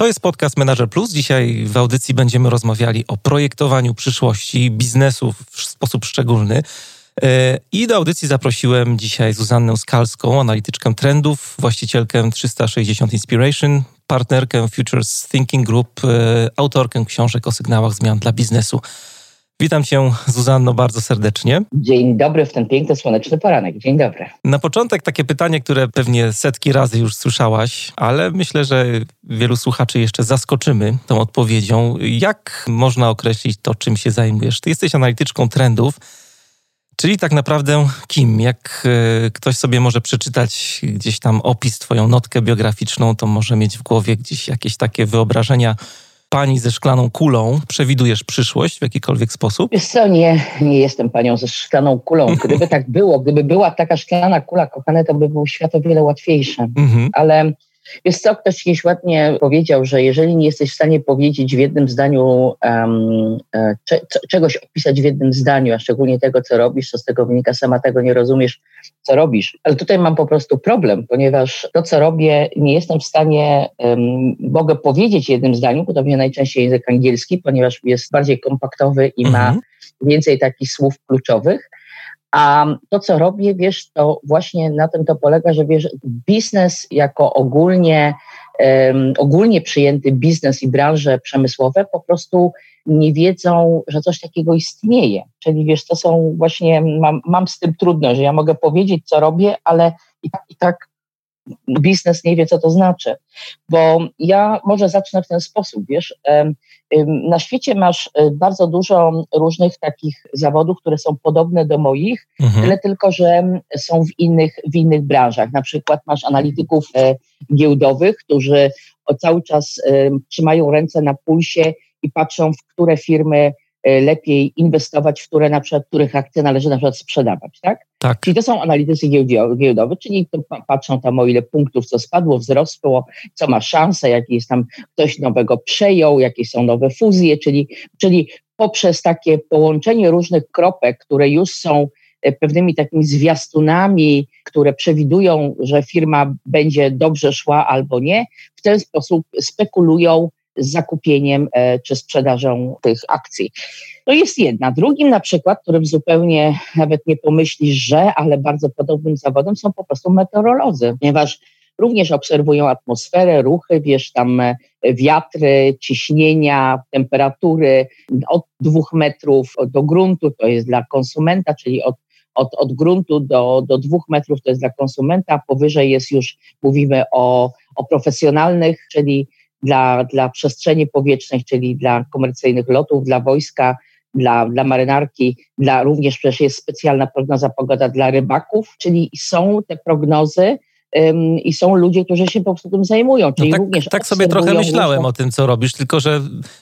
To jest podcast Manager Plus. Dzisiaj w audycji będziemy rozmawiali o projektowaniu przyszłości biznesu w sposób szczególny. E, I do audycji zaprosiłem dzisiaj Zuzannę Skalską, analityczkę trendów, właścicielkę 360 Inspiration, partnerkę Futures Thinking Group, e, autorkę książek o sygnałach zmian dla biznesu. Witam Cię, Zuzanno, bardzo serdecznie. Dzień dobry w ten piękny, słoneczny poranek. Dzień dobry. Na początek takie pytanie, które pewnie setki razy już słyszałaś, ale myślę, że wielu słuchaczy jeszcze zaskoczymy tą odpowiedzią. Jak można określić to, czym się zajmujesz? Ty jesteś analityczką trendów, czyli tak naprawdę kim? Jak e, ktoś sobie może przeczytać gdzieś tam opis, Twoją notkę biograficzną, to może mieć w głowie gdzieś jakieś takie wyobrażenia pani ze szklaną kulą, przewidujesz przyszłość w jakikolwiek sposób? Wiesz co, nie, nie jestem panią ze szklaną kulą. Gdyby tak było, gdyby była taka szklana kula, kochane, to by był świat o wiele łatwiejszy. Mhm. Ale Wiesz co, ktoś kiedyś ładnie powiedział, że jeżeli nie jesteś w stanie powiedzieć w jednym zdaniu, um, cze, czegoś opisać w jednym zdaniu, a szczególnie tego, co robisz, to z tego wynika, sama tego nie rozumiesz, co robisz. Ale tutaj mam po prostu problem, ponieważ to, co robię, nie jestem w stanie, um, mogę powiedzieć w jednym to mnie najczęściej język angielski, ponieważ jest bardziej kompaktowy i mhm. ma więcej takich słów kluczowych, a to, co robię, wiesz, to właśnie na tym to polega, że wiesz, biznes jako ogólnie, um, ogólnie przyjęty biznes i branże przemysłowe po prostu nie wiedzą, że coś takiego istnieje. Czyli wiesz, to są właśnie, mam, mam z tym trudność, że ja mogę powiedzieć, co robię, ale i tak, i tak biznes nie wie, co to znaczy. Bo ja może zacznę w ten sposób, wiesz, na świecie masz e, bardzo dużo różnych takich zawodów, które są podobne do moich, mhm. tyle tylko, że są w innych, w innych branżach. Na przykład masz analityków e, giełdowych, którzy cały czas trzymają ręce na pulsie i patrzą, w które firmy lepiej inwestować, w które na przykład, których akcje należy na przykład sprzedawać, tak? Tak. Czyli to są analitycy giełdowi, czyli patrzą tam o ile punktów, co spadło, wzrosło, co ma szansę, jaki jest tam ktoś nowego przejął, jakie są nowe fuzje, czyli, czyli poprzez takie połączenie różnych kropek, które już są e, pewnymi takimi zwiastunami, które przewidują, że firma będzie dobrze szła albo nie, w ten sposób spekulują zakupieniem e, czy sprzedażą tych akcji. To jest jedna. Drugim na przykład, którym zupełnie nawet nie pomyślisz, że, ale bardzo podobnym zawodem są po prostu meteorolodzy, ponieważ również obserwują atmosferę, ruchy, wiesz, tam e, wiatry, ciśnienia, temperatury od dwóch metrów do gruntu, to jest dla konsumenta, czyli od od, od gruntu do, do dwóch metrów to jest dla konsumenta, powyżej jest już, mówimy o, o profesjonalnych, czyli dla, dla przestrzeni powietrznej, czyli dla komercyjnych lotów, dla wojska, dla, dla marynarki, dla również przecież jest specjalna prognoza pogoda dla rybaków, czyli są te prognozy i są ludzie, którzy się po prostu tym zajmują. Czyli no tak, również tak sobie trochę myślałem o tym, co robisz, tylko że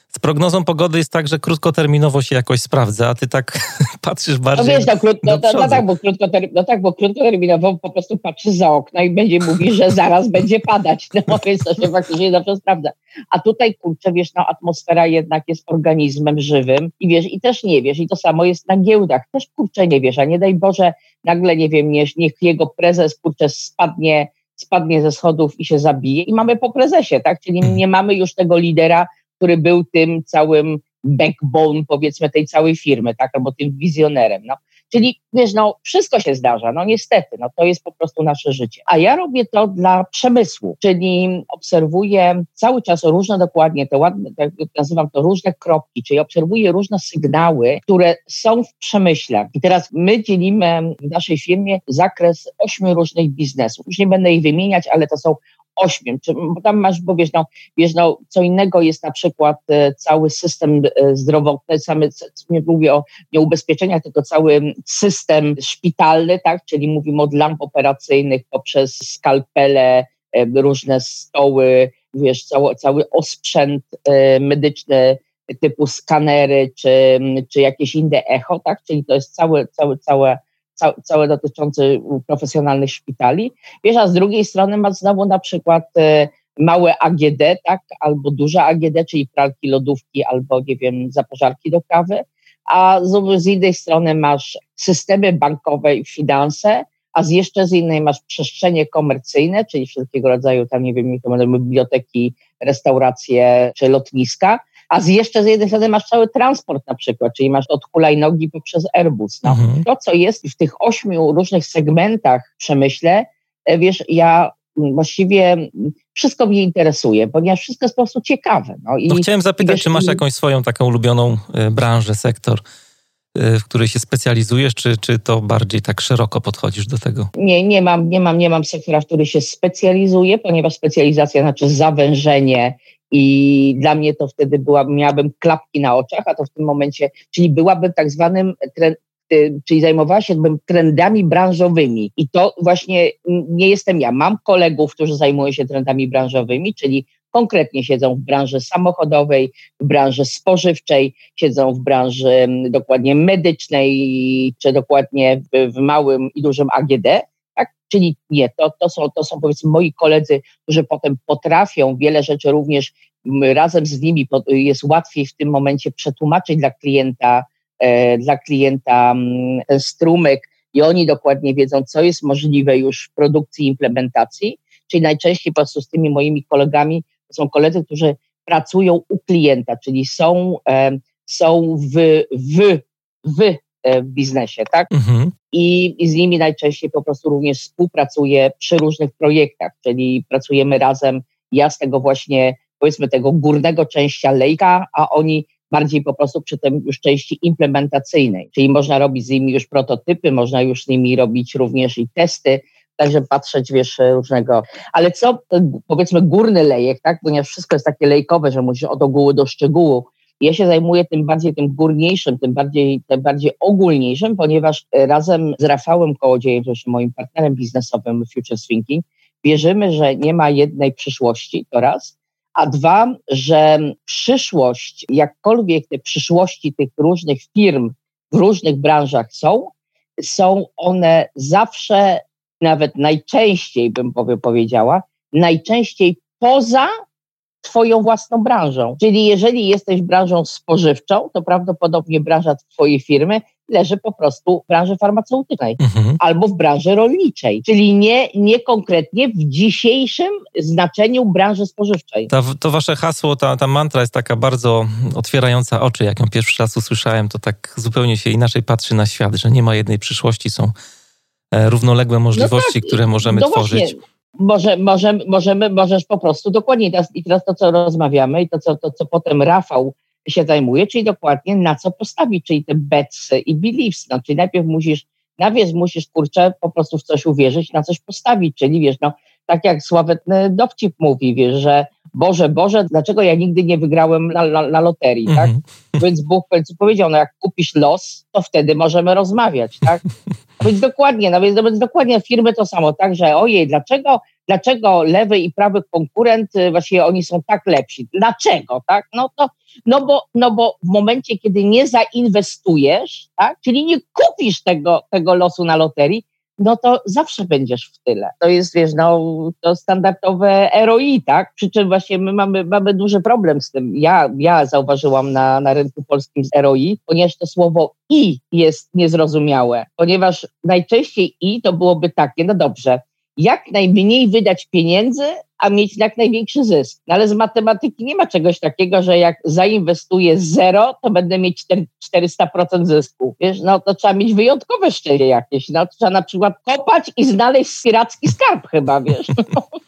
z prognozą pogody jest tak, że krótkoterminowo się jakoś sprawdza, a ty tak patrzysz bardziej no wiesz, no, krótko, no, no, tak, bo krótkoter, no tak, bo krótkoterminowo po prostu patrzysz za okno i będzie mówić, że zaraz będzie padać, no więc to się faktycznie zawsze sprawdza. A tutaj, kurczę, wiesz, no atmosfera jednak jest organizmem żywym i wiesz, i też nie wiesz, i to samo jest na giełdach, też kurczę nie wiesz, a nie daj Boże, nagle, nie wiem, niech, niech jego prezes, kurczę, spadnie spadnie ze schodów i się zabije i mamy po prezesie, tak? Czyli nie mamy już tego lidera, który był tym całym backbone, powiedzmy, tej całej firmy, tak, albo tym wizjonerem. No. Czyli wiesz, no wszystko się zdarza, no niestety, no to jest po prostu nasze życie. A ja robię to dla przemysłu, czyli obserwuję cały czas różne dokładnie, te ładne, tak nazywam to różne kropki, czyli obserwuję różne sygnały, które są w przemyśle. I teraz my dzielimy w naszej firmie zakres ośmiu różnych biznesów. Już nie będę ich wymieniać, ale to są ośmiu, czy, bo tam masz, bo wiesz, no, wiesz, no, co innego jest na przykład e, cały system e, zdrowotny, same, nie mówię o nie ubezpieczeniach, tylko cały system szpitalny, tak, czyli mówimy od lamp operacyjnych poprzez skalpele, e, różne stoły, wiesz, cały, cały osprzęt medyczny, typu skanery czy, czy jakieś inne echo, tak? Czyli to jest całe, całe, całe, całe, dotyczące profesjonalnych szpitali. Wiesz, a z drugiej strony masz znowu na przykład e, małe AGD, tak? Albo duże AGD, czyli pralki, lodówki, albo nie wiem, zaparzarki do kawy. A z, z strony masz systemy bankowe i finanse, a z jeszcze z innej masz przestrzenie komercyjne, czyli wszelkiego rodzaju, tam nie wiem, biblioteki, restauracje czy lotniska, a z jeszcze z jednej strony masz cały transport na przykład, czyli masz od hulajnogi poprzez Airbus. No. Mhm. To, co jest w tych ośmiu różnych segmentach przemyśle, e, wiesz, ja właściwie wszystko mnie interesuje, ponieważ wszystko jest po prostu ciekawe. No, i, no chciałem zapytać, wiesz, czy masz jakąś swoją taką ulubioną e, branżę, sektor? Y, w której się specjalizujesz, czy, czy to bardziej tak szeroko podchodzisz do tego? Nie, nie mam, nie mam, nie mam sektora, w który się specjalizuję, ponieważ specjalizacja znaczy zawężenie i dla mnie to wtedy była, miałabym klapki na oczach, a to w tym momencie, czyli byłabym tak zwanym y, czyli zajmowała się trendami branżowymi. I to właśnie nie jestem ja. Mam kolegów, którzy zajmują się trendami branżowymi, czyli konkretnie siedzą w branży samochodowej, w branży spożywczej, siedzą w branży dokładnie medycznej, czy dokładnie w, w małym i dużym AGD. Tak? Czyli nie, to, to, są, to są powiedzmy moi koledzy, którzy potem potrafią wiele rzeczy również razem z nimi jest łatwiej w tym momencie przetłumaczyć dla klienta, e, dla klienta strumyk i oni dokładnie wiedzą, co jest możliwe już w produkcji i implementacji. Czyli najczęściej po prostu z tymi moimi kolegami to są koledzy, którzy pracują u klienta, czyli są, e, są w, w, w biznesie, tak? Mhm. I, I z nimi najczęściej po prostu również współpracuję przy różnych projektach, czyli pracujemy razem. Ja z tego właśnie, powiedzmy, tego górnego części lejka, a oni bardziej po prostu przy tym już części implementacyjnej. Czyli można robić z nimi już prototypy, można już z nimi robić również i testy, także patrzeć, wiesz, różnego. Ale co, powiedzmy, górny lejek, tak, ponieważ wszystko jest takie lejkowe, że musisz od ogółu do szczegółu. Ja się zajmuję tym bardziej tym górniejszym, tym bardziej, tym bardziej ogólniejszym, ponieważ razem z Rafałem Kołodziejem, się moim partnerem biznesowym Future Thinking, wierzymy, że nie ma jednej przyszłości, to raz, a dwa, że przyszłość, jakkolwiek te przyszłości tych różnych firm w różnych branżach są, są one zawsze nawet najczęściej bym powiedziała, najczęściej poza Twoją własną branżą. Czyli jeżeli jesteś branżą spożywczą, to prawdopodobnie branża Twojej firmy leży po prostu w branży farmaceutycznej mhm. albo w branży rolniczej, czyli nie, nie konkretnie w dzisiejszym znaczeniu branży spożywczej. To, to wasze hasło, ta, ta mantra jest taka bardzo otwierająca oczy. Jak ją pierwszy raz usłyszałem, to tak zupełnie się inaczej patrzy na świat, że nie ma jednej przyszłości, są E, równoległe możliwości, no tak, które możemy no tworzyć. Właśnie. Może, możemy, możemy, możesz po prostu dokładnie i teraz to, co rozmawiamy i to co, to, co potem Rafał się zajmuje, czyli dokładnie na co postawić, czyli te bets i beliefs, no, czyli najpierw musisz, najpierw musisz, kurczę, po prostu w coś uwierzyć, na coś postawić, czyli wiesz, no, tak jak sławetny dowcip mówi, wiesz, że Boże, Boże, dlaczego ja nigdy nie wygrałem na, na, na loterii, tak? -hmm. Więc Bóg powiedział, no jak kupisz los, to wtedy możemy rozmawiać, tak? No więc dokładnie, no więc, no więc dokładnie firmy to samo, tak, że ojej, dlaczego, dlaczego lewy i prawy konkurent, y, właściwie oni są tak lepsi? Dlaczego, tak? No to, no bo, no bo w momencie, kiedy nie zainwestujesz, tak, czyli nie kupisz tego, tego losu na loterii, no to zawsze będziesz w tyle. To jest, wiesz, no, to standardowe ROI, tak? Przy czym właśnie my mamy, mamy duży problem z tym. Ja, ja zauważyłam na, na rynku polskim z ROI, ponieważ to słowo i jest niezrozumiałe, ponieważ najczęściej i to byłoby takie, no dobrze, jak najmniej wydać pieniędzy, a mieć jak największy zysk. No ale z matematyki nie ma czegoś takiego, że jak zainwestuję zero, to będę mieć 400% zysku. Wiesz, no to trzeba mieć wyjątkowe szczęście jakieś. No, trzeba na przykład kopać i znaleźć piracki skarb chyba, wiesz.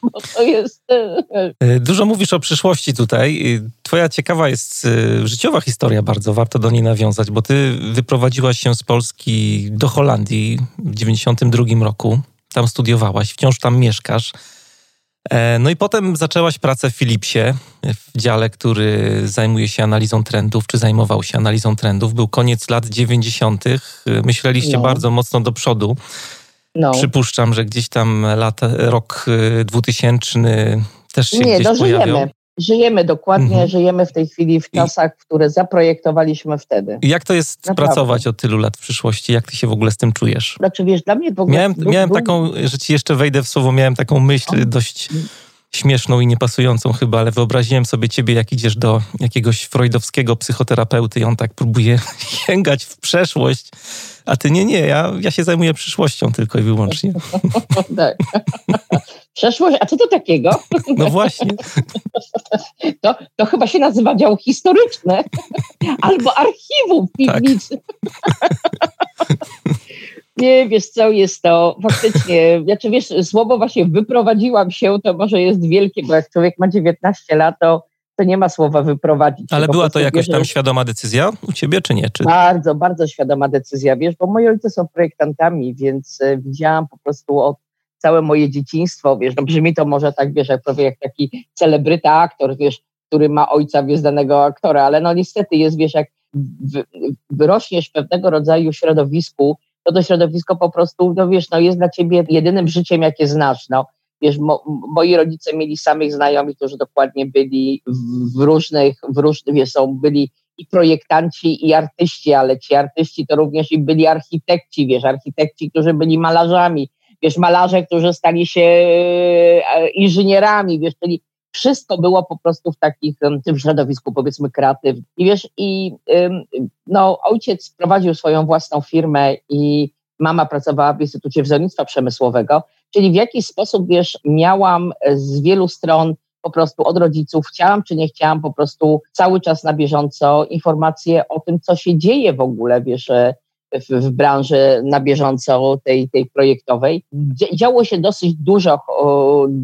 No, to jest... E, e. Dużo mówisz o przyszłości tutaj. Twoja ciekawa jest e, życiowa historia bardzo, warto do niej nawiązać, bo ty wyprowadziłaś się z Polski do Holandii w 92 roku. Tam studiowałaś, wciąż tam mieszkasz. E, no i potem zaczęłaś pracę w Philipsie, w dziale, który zajmuje się analizą trendów, czy zajmował się analizą trendów. Był koniec lat 90. Myśleliście no. bardzo mocno do przodu. No. Przypuszczam, że gdzieś tam lat, rok 2000 też się Nie, gdzieś dożyjemy. Żyjemy dokładnie, mhm. żyjemy w tej chwili w czasach, które zaprojektowaliśmy wtedy. Jak to jest Naprawdę. pracować od tylu lat w przyszłości? Jak ty się w ogóle z tym czujesz? Znaczy wiesz, dla mnie w ogóle... Miałem, miałem taką, że ci jeszcze wejdę w słowo, miałem taką myśl dość śmieszną i niepasującą chyba, ale wyobraziłem sobie ciebie, jak idziesz do jakiegoś freudowskiego psychoterapeuty i on tak próbuje sięgać w przeszłość, a ty nie, nie, ja, ja się zajmuję przyszłością tylko i wyłącznie. tak. Przeszłość, a co to takiego? No właśnie. To, to chyba się nazywa dział historyczny albo archiwum w piwnicy. Tak. Nie, wiesz co, jest to faktycznie, znaczy wiesz, słowo właśnie wyprowadziłam się, to może jest wielkie, bo jak człowiek ma 19 lat, to, to nie ma słowa wyprowadzić. Ale była to jakoś tam świadoma decyzja u ciebie, czy nie? Czy... Bardzo, bardzo świadoma decyzja, wiesz, bo moi ojcy są projektantami, więc e, widziałam po prostu od całe moje dzieciństwo, wiesz, no brzmi to może tak, wiesz, jak prawie jak taki celebryta aktor, wiesz, który ma ojca, wiesz, danego aktora, ale no niestety jest, wiesz, jak wyrośniesz w pewnego rodzaju środowisku, to to środowisko po prostu, no wiesz, no jest dla ciebie jedynym życiem, jakie znasz, no. Wiesz, mo, moi rodzice mieli samych znajomych, którzy dokładnie byli w, w różnych, w różnych, wiesz, są, byli i projektanci, i artyści, ale ci artyści to również i byli architekci, wiesz, architekci, którzy byli malarzami, wiesz, malarze, którzy stali się e, inżynierami, wiesz, czyli wszystko było po prostu w takich, tym środowisku, powiedzmy, kreatywnym. I wiesz, i no, ojciec prowadził swoją własną firmę i mama pracowała w Instytucie Wzornictwa Przemysłowego, czyli w jakiś sposób, wiesz, miałam z wielu stron po prostu od rodziców, chciałam czy nie chciałam, po prostu cały czas na bieżąco informacje o tym, co się dzieje w ogóle, wiesz, w, w branży na bieżąco tej, tej projektowej. Działo się dosyć dużo,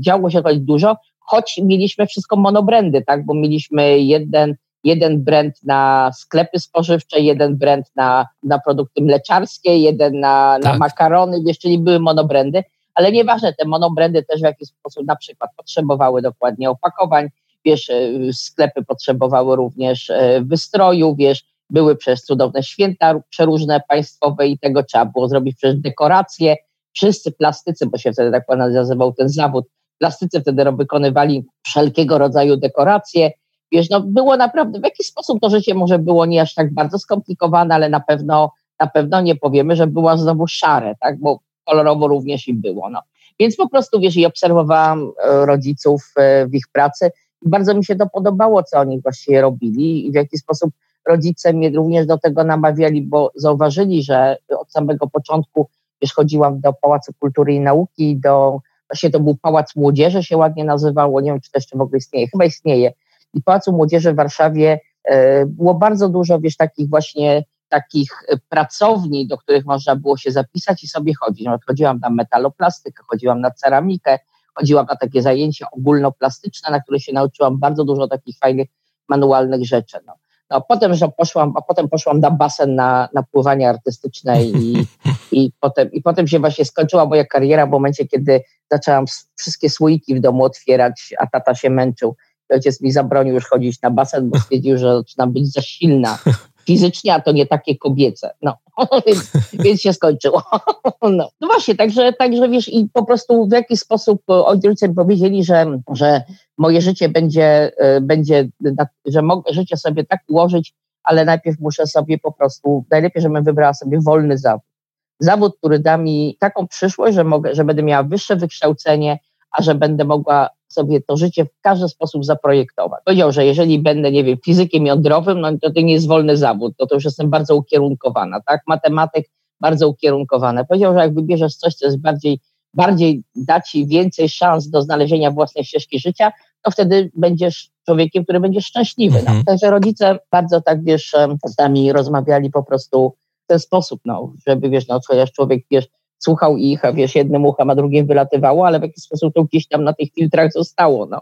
działo się dość dużo, choć mieliśmy wszystko monobrandy, tak, bo mieliśmy jeden, jeden brand na sklepy spożywcze, jeden brand na, na produkty mleczarskie, jeden na, na tak. makarony, wiesz, czyli były monobrandy, ale nieważne, te monobrandy też w jakiś sposób na przykład potrzebowały dokładnie opakowań, wiesz, e, sklepy potrzebowały również e, wystroju, wiesz, były przez cudowne święta przeróżne państwowe i tego trzeba było zrobić przez dekoracje. Wszyscy plastycy, bo się wtedy tak nazywał ten zawód, plastycy wtedy wykonywali wszelkiego rodzaju dekoracje. Wiesz, no było naprawdę, w jakiś sposób to życie może było nie aż tak bardzo skomplikowane, ale na pewno, na pewno nie powiemy, że była znowu szare, tak, bo kolorowo również i było, no. Więc po prostu, wiesz, i obserwowałam e, rodziców e, w ich pracy i bardzo mi się to podobało, co oni właściwie robili i w jaki sposób rodzice mnie również do tego namawiali, bo zauważyli, że od samego początku, wiesz, chodziłam do Pałacu Kultury i Nauki, do Właśnie to był Pałac Młodzieży, się ładnie nazywało, nie wiem, czy to jeszcze w ogóle istnieje, chyba istnieje. I Pałacu Młodzieży w Warszawie e, było bardzo dużo, wiesz, takich właśnie takich pracowni, do których można było się zapisać i sobie chodzić. Chodziłam na metaloplastykę, chodziłam na ceramikę, chodziłam na takie zajęcia ogólnoplastyczne, na które się nauczyłam bardzo dużo takich fajnych manualnych rzeczy. No. No, potem, że poszłam, a potem poszłam na basen na, na pływanie artystyczne i, i, potem, i potem się właśnie skończyła moja kariera w momencie, kiedy zaczęłam wszystkie słoiki w domu otwierać, a tata się męczył. Ojciec mi zabronił już chodzić na basen, bo stwierdził, że zaczynam być za silna fizycznie, a to nie takie kobiece. No, więc, więc się skończyło. No. no właśnie, także, także wiesz, i po prostu w jaki sposób ojcowie powiedzieli, że, że moje życie będzie, e, będzie że mogę życie sobie tak ułożyć, ale najpierw muszę sobie po prostu, najlepiej, żebym wybrała sobie wolny zawód. Zawód, który da mi taką przyszłość, że, mogę, że będę miała wyższe wykształcenie, a że będę mogła sobie to życie w każdy sposób zaprojektować. Powiedział, że jeżeli będę, nie wiem, fizykiem jądrowym, no to to nie jest wolny zawód, to to już jestem bardzo ukierunkowana, tak? Matematyk bardzo ukierunkowane. Powiedział, że jak wybierzesz coś, co jest bardziej, bardziej da ci więcej szans do znalezienia własnej ścieżki życia, to wtedy będziesz człowiekiem, który będzie szczęśliwy. No. Mhm. Także rodzice bardzo tak, wiesz, z nami rozmawiali po prostu w ten sposób, no, żeby, wiesz, no, chociaż człowiek, wiesz, słuchał ich, a wiesz, jednym uchem, a drugim wylatywało, ale w jakiś sposób to gdzieś tam na tych filtrach zostało, no.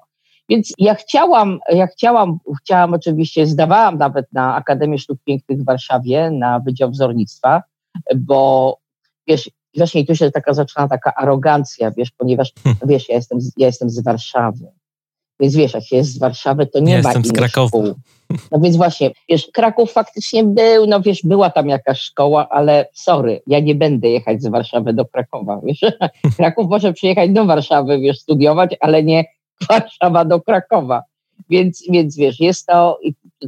Więc ja chciałam, ja chciałam, chciałam oczywiście, zdawałam nawet na Akademię Sztuk Pięknych w Warszawie, na Wydział Wzornictwa, bo wiesz, właśnie tu się taka zaczyna taka arogancja, wiesz, ponieważ, wiesz, ja jestem, ja jestem z Warszawy. Więc wiesz, jak się jest z Warszawy, to nie ja ma jestem z Krakowa. Szkół. No więc właśnie, wiesz, Kraków faktycznie był, no wiesz, była tam jakaś szkoła, ale sorry, ja nie będę jechać z Warszawy do Krakowa, wiesz. Kraków może przyjechać do Warszawy, wiesz, studiować, ale nie Warszawa do Krakowa. Więc, więc wiesz, jest to,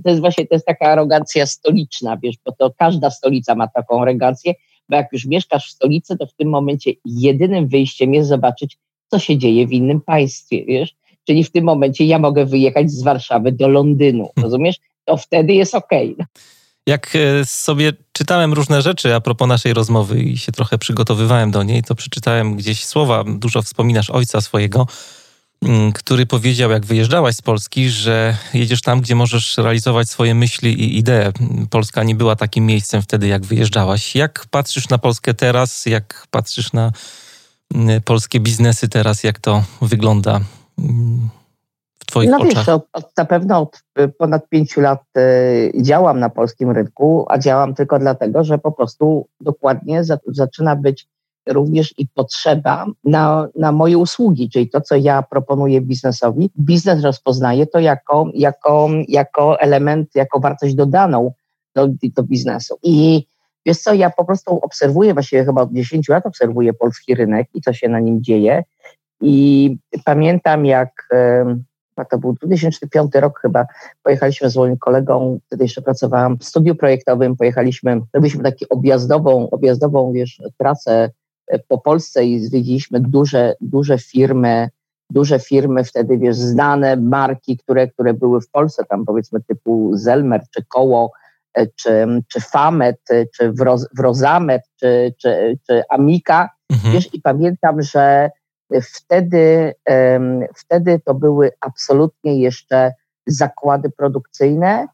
to jest właśnie to jest taka arogancja stoliczna, wiesz, bo to każda stolica ma taką arogancję, bo jak już mieszkasz w stolicy, to w tym momencie jedynym wyjściem jest zobaczyć, co się dzieje w innym państwie, wiesz? Czyli w tym momencie ja mogę wyjechać z Warszawy do Londynu, hmm. rozumiesz? To wtedy jest okej. Okay. Jak e, sobie czytałem różne rzeczy a propos naszej rozmowy i się trochę przygotowywałem do niej, to przeczytałem gdzieś słowa, dużo wspominasz ojca swojego, mm, który powiedział, jak wyjeżdżałaś z Polski, że jedziesz tam, gdzie możesz realizować swoje myśli i idee. Polska nie była takim miejscem wtedy, jak wyjeżdżałaś. Jak patrzysz na Polskę teraz? Jak patrzysz na mm, polskie biznesy teraz? Jak to wygląda? W Twoich no, oczach? Wiesz, od, od, na pewno od y, ponad pięciu lat y, działam na polskim rynku, a działam tylko dlatego, że po prostu dokładnie za, zaczyna być również i potrzeba na, na moje usługi, czyli to, co ja proponuję biznesowi. Biznes rozpoznaje to jako, jako, jako element, jako wartość dodaną do, do biznesu. I wiesz co, ja po prostu obserwuję, właściwie chyba od 10 lat obserwuję polski rynek i co się na nim dzieje. I pamiętam, jak to był 2005 rok chyba, pojechaliśmy z moim kolegą, wtedy jeszcze pracowałam w studiu projektowym, pojechaliśmy, robiliśmy taką objazdową, objazdową wiesz, trasę e, po Polsce i zwiedziliśmy duże, duże firmy, duże firmy wtedy, wiesz, znane marki, które, które były w Polsce, tam powiedzmy typu Zelmer, czy Koło, e, czy, czy Famet, e, czy Wrozamet, czy, czy, czy Amika, mhm. wiesz, i pamiętam, że Wtedy, wtedy to były absolutnie jeszcze zakłady produkcyjne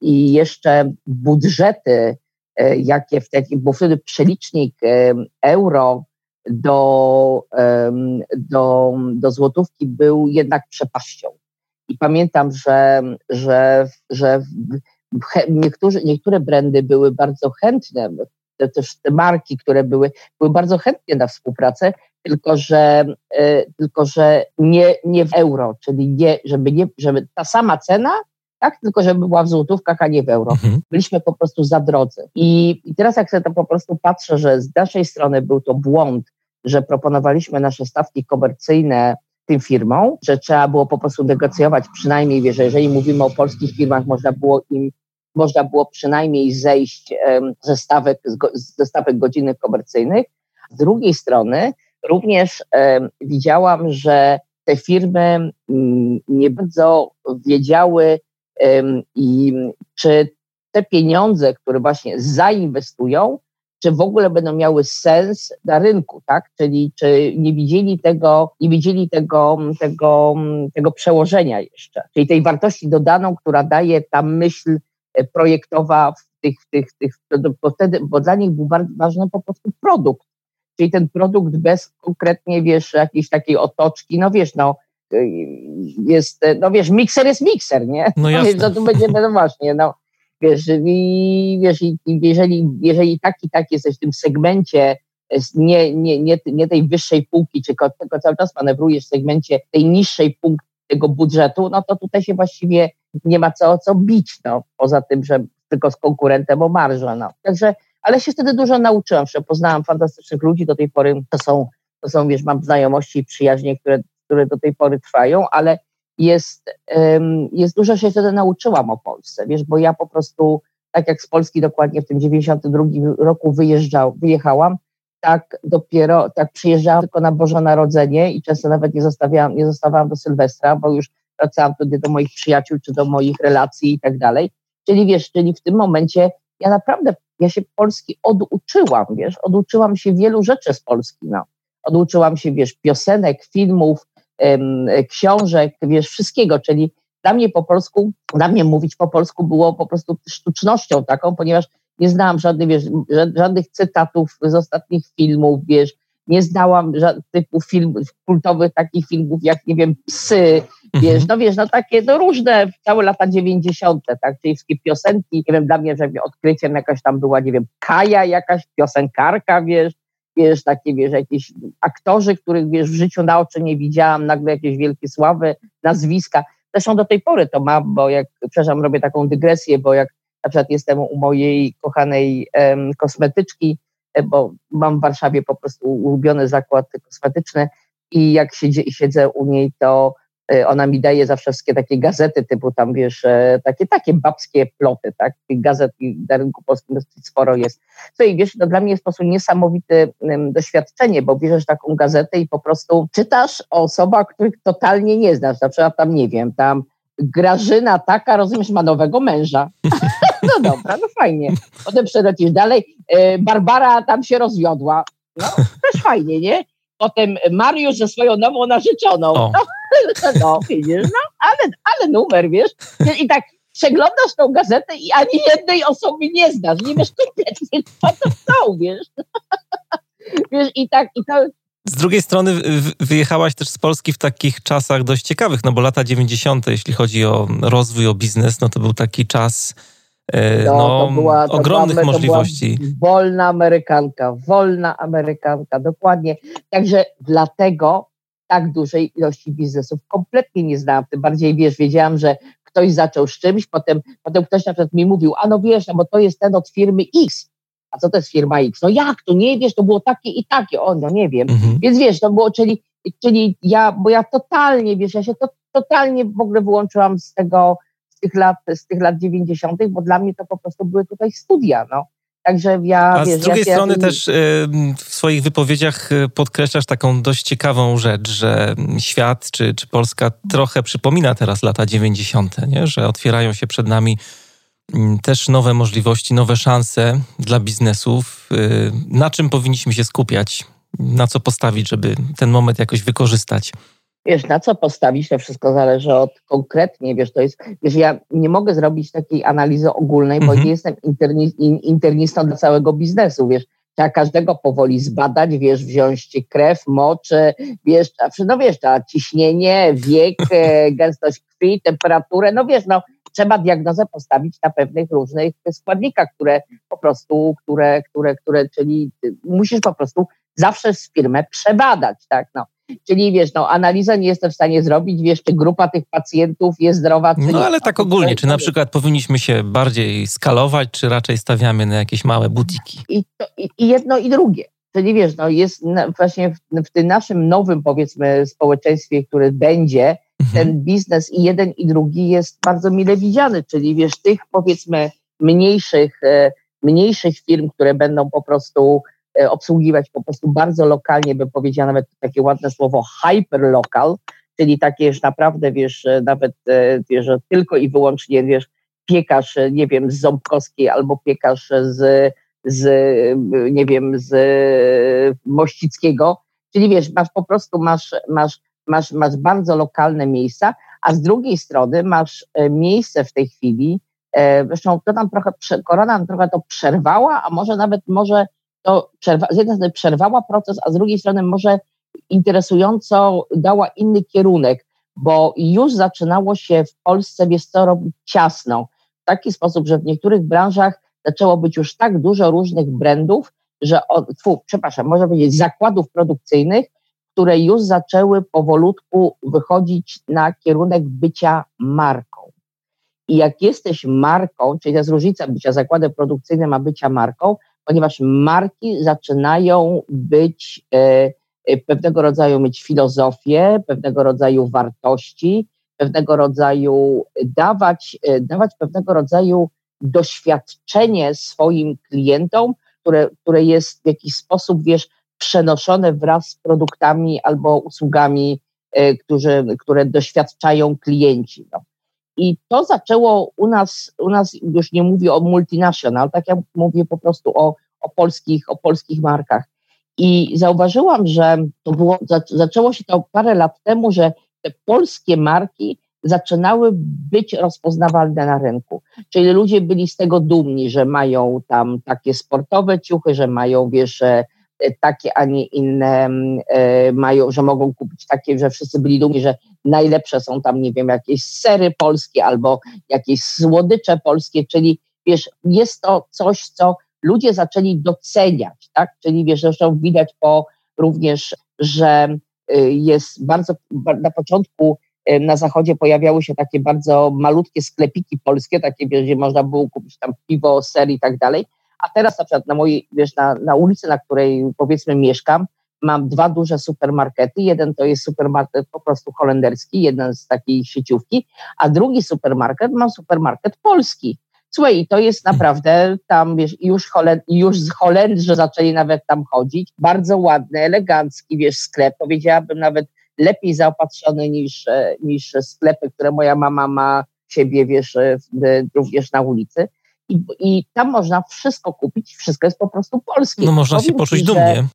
i jeszcze budżety, e, jakie wtedy, bo wtedy przelicznik euro do, do, do złotówki był jednak przepaścią. I pamiętam, że, że, że niektórzy, niektóre brandy były bardzo chętne, też te marki, które były, były bardzo chętnie na współpracę, tylko że, e, tylko że nie, nie w euro, czyli nie, żeby, nie, żeby ta sama cena, tak, tylko żeby była w złotówkach, a nie w euro. Mhm. Byliśmy po prostu za drodzy. I, I teraz jak sobie to po prostu patrzę, że z naszej strony był to błąd, że proponowaliśmy nasze stawki komercyjne tym firmom, że trzeba było po prostu negocjować przynajmniej, wiesz, jeżeli mówimy o polskich firmach, można było im można było przynajmniej zejść ze stawek, ze stawek godziny komercyjnych. Z drugiej strony Również widziałam, że te firmy mm, nie bardzo wiedziały, czy te pieniądze, które właśnie zainwestują, czy w ogóle będą miały sens na rynku, tak? Czyli czy nie widzieli tego, nie widzieli tego, tego, tego przełożenia jeszcze, czyli tej wartości dodaną, która daje ta myśl e, projektowa w tych, w tych, tych bo, wtedy, bo dla nich był bardzo ważny po prostu produkt, czyli ten produkt bez konkretnie, wiesz, jakiejś takiej otoczki, no wiesz, no jest, no wiesz, mikser jest mikser, nie? No, jasne. no to będzie, no właśnie, no wiesz, i, wiesz, i, jeżeli, jeżeli tak i tak jesteś w tym segmencie nie, nie, nie, nie tej wyższej półki, czy tylko cały czas manewrujesz w segmencie tej niższej półki tego budżetu, no to tutaj się właściwie nie ma co, co bić, no, poza tym, że tylko z konkurentem o marżę, no. Także ale się wtedy dużo nauczyłam, że poznałam fantastycznych ludzi, do tej pory to są, to są wiesz, mam znajomości i przyjaźnie, które, które do tej pory trwają, ale jest, jest dużo się wtedy nauczyłam o Polsce, wiesz, bo ja po prostu, tak jak z Polski dokładnie w tym 92 roku wyjeżdżał, wyjechałam, tak dopiero, tak przyjeżdżałam tylko na Boże Narodzenie i często nawet nie zostawiałam, nie zostawałam do Sylwestra, bo już wracałam wtedy do moich przyjaciół, czy do moich relacji i tak dalej. Czyli wiesz, czyli w tym momencie ja naprawdę ja się Polski oduczyłam, wiesz, oduczyłam się wielu rzeczy z Polski, no. Oduczyłam się, wiesz, piosenek, filmów, em, książek, wiesz, wszystkiego, czyli dla mnie po polsku, dla mnie mówić po polsku było po prostu sztucznością taką, ponieważ nie znałam żadnych, wiesz, żadnych cytatów z ostatnich filmów, wiesz, nie znałam typu film, kultowych takich filmów jak, nie wiem, Psy, wiesz, mhm. no wiesz, no takie, no różne, całe lata 90., tak, czyli wszystkie piosenki, nie wiem, dla mnie, że odkryciem jakaś tam była, nie wiem, Kaja jakaś, piosenkarka, wiesz, wiesz, takie, wiesz, jakieś aktorzy, których, wiesz, w życiu na oczy nie widziałam, nagle jakieś wielkie sławy, nazwiska. Zresztą do tej pory to mam, bo jak, przepraszam, robię taką dygresję, bo jak na przykład jestem u mojej kochanej em, kosmetyczki, bo mam w Warszawie po prostu ulubiony zakład kosmetyczny i jak siedzę, siedzę u niej, to Y, ona mi daje zawsze wszystkie takie gazety typu tam, wiesz, e, takie, takie babskie ploty, tak? Tych gazet na rynku polskim dosyć sporo jest. Co i wiesz, to dla mnie jest po prostu niesamowite doświadczenie, bo bierzesz taką gazetę i po prostu czytasz o osobach, których totalnie nie znasz. Na przykład tam, nie wiem, tam Grażyna taka, rozumiesz, ma nowego męża. no dobra, no fajnie. Potem przelecisz dalej. E, Barbara tam się rozwiodła. No, też fajnie, nie? Potem Mariusz ze swoją nową narzeczoną. No, no, widzisz, no, ale, ale numer, wiesz. I tak przeglądasz tą gazetę i ani jednej osoby nie znasz. Nie wiesz kompletnie, co to są, wiesz. Wiesz, i tak, i to, z drugiej strony wyjechałaś też z Polski w takich czasach dość ciekawych, no bo lata 90., jeśli chodzi o rozwój, o biznes, no to był taki czas no, no, to była, to ogromnych była, możliwości. wolna Amerykanka, wolna Amerykanka, dokładnie. Także dlatego tak dużej ilości biznesów kompletnie nie znałam. Tym bardziej, wiesz, wiedziałam, że ktoś zaczął z czymś, potem, potem ktoś na przykład mi mówił, a no wiesz, no bo to jest ten od firmy X a co to jest firma X? No jak to nie wiesz, to było takie i takie, o no nie wiem. Mhm. Więc wiesz, to było, czyli, czyli ja, bo ja totalnie, wiesz, ja się to, totalnie w ogóle wyłączyłam z tego, tych lat, z tych lat 90., bo dla mnie to po prostu były tutaj studia, no. Także ja, A wiesz, z drugiej ja, strony też w swoich wypowiedziach y, podkreślasz taką dość ciekawą rzecz, że świat czy, czy Polska trochę przypomina teraz lata 90., nie? że otwierają się przed nami też nowe możliwości, nowe szanse dla biznesów. Y, na czym powinniśmy się skupiać? Na co postawić, żeby ten moment jakoś wykorzystać? Wiesz, na co postawić, to wszystko zależy od konkretnie, wiesz, to jest, wiesz, ja nie mogę zrobić takiej analizy ogólnej, bo mhm. nie jestem interni, internistą dla całego biznesu, wiesz, trzeba każdego powoli zbadać, wiesz, wziąć krew, mocz, wiesz, no wiesz, ciśnienie, wiek, e, gęstość krwi, temperaturę, no wiesz, no trzeba diagnozę postawić na pewnych różnych składnikach, które po prostu, które, które, które, czyli musisz po prostu zawsze z firmę przebadać, tak, no. Czyli wiesz, no, analizę nie jestem w stanie zrobić, wiesz, czy grupa tych pacjentów jest zdrowa, czy No nie. ale tak ogólnie, czy na przykład powinniśmy się bardziej skalować, czy raczej stawiamy na jakieś małe butiki? I, to, i, jedno, i drugie. Czyli wiesz, no jest właśnie w, w tym naszym nowym, powiedzmy, społeczeństwie, które będzie, Mhm. ten biznes i jeden i drugi jest bardzo mile widziany, czyli wiesz, tych powiedzmy mniejszych, e, mniejszych firm, które będą po prostu obsługiwać po prostu bardzo lokalnie, bym powiedziała nawet takie ładne słowo hyperlocal, czyli takie już naprawdę, wiesz, e, nawet wiesz, tylko i wyłącznie, wiesz, piekarz, nie wiem, z Ząbkowskiej albo piekarz z, z nie wiem, z Mościckiego, czyli wiesz, masz po prostu, masz, masz masz, masz bardzo lokalne miejsca, a z drugiej strony masz e, miejsce w tej chwili, e, zresztą to nam trochę, korona nam trochę to przerwała, a może nawet może to przerwa, z jednej strony przerwała proces, a z drugiej strony może interesująco dała inny kierunek, bo już zaczynało się w Polsce, wiesz co, robić ciasno. W taki sposób, że w niektórych branżach zaczęło być już tak dużo różnych brandów, że, tfu, przepraszam, można powiedzieć zakładów produkcyjnych, które już zaczęły powolutku wychodzić na kierunek bycia marką. I jak jesteś marką, czyli to jest różnica bycia zakładem produkcyjnym, a bycia marką, ponieważ marki zaczynają być e, e, pewnego rodzaju mieć filozofię, pewnego rodzaju wartości, pewnego rodzaju dawać, e, dawać pewnego rodzaju doświadczenie swoim klientom, które, które jest w jakiś sposób, wiesz, przenoszone wraz z produktami albo usługami, którzy, które doświadczają klienci. No. I to zaczęło u nas, u nas już nie mówię o multinational, tak jak mówię po prostu o, o, polskich, o polskich markach. I zauważyłam, że to było, zaczęło się to parę lat temu, że te polskie marki zaczynały być rozpoznawalne na rynku. Czyli ludzie byli z tego dumni, że mają tam takie sportowe ciuchy, że mają, wiesz, takie, a nie inne e, mają, że mogą kupić takie, że wszyscy byli dumni, że najlepsze są tam, nie wiem, jakieś sery polskie albo jakieś słodycze polskie, czyli wiesz, jest to coś, co ludzie zaczęli doceniać, tak? Czyli wiesz, zresztą widać po również, że y, jest bardzo, na początku y, na zachodzie pojawiały się takie bardzo malutkie sklepiki polskie, takie, gdzie można było kupić tam piwo, ser i tak dalej, a teraz na przykład na mojej, wiesz, na, na ulicy, na której powiedzmy mieszkam, mam dwa duże supermarkety. Jeden to jest supermarket po prostu holenderski, jeden z takiej sieciówki, a drugi supermarket mam supermarket polski. Słuchaj, to jest naprawdę tam, wiesz, już, Holend, już z Holendrzy zaczęli nawet tam chodzić. Bardzo ładny, elegancki, wiesz, sklep. Powiedziałabym nawet lepiej zaopatrzony niż, e, niż sklepy, które moja mama ma siebie, wiesz, również na ulicy. I, I tam można wszystko kupić, wszystko jest po prostu polskie. No można Powiem się poczuć ci, dumnie.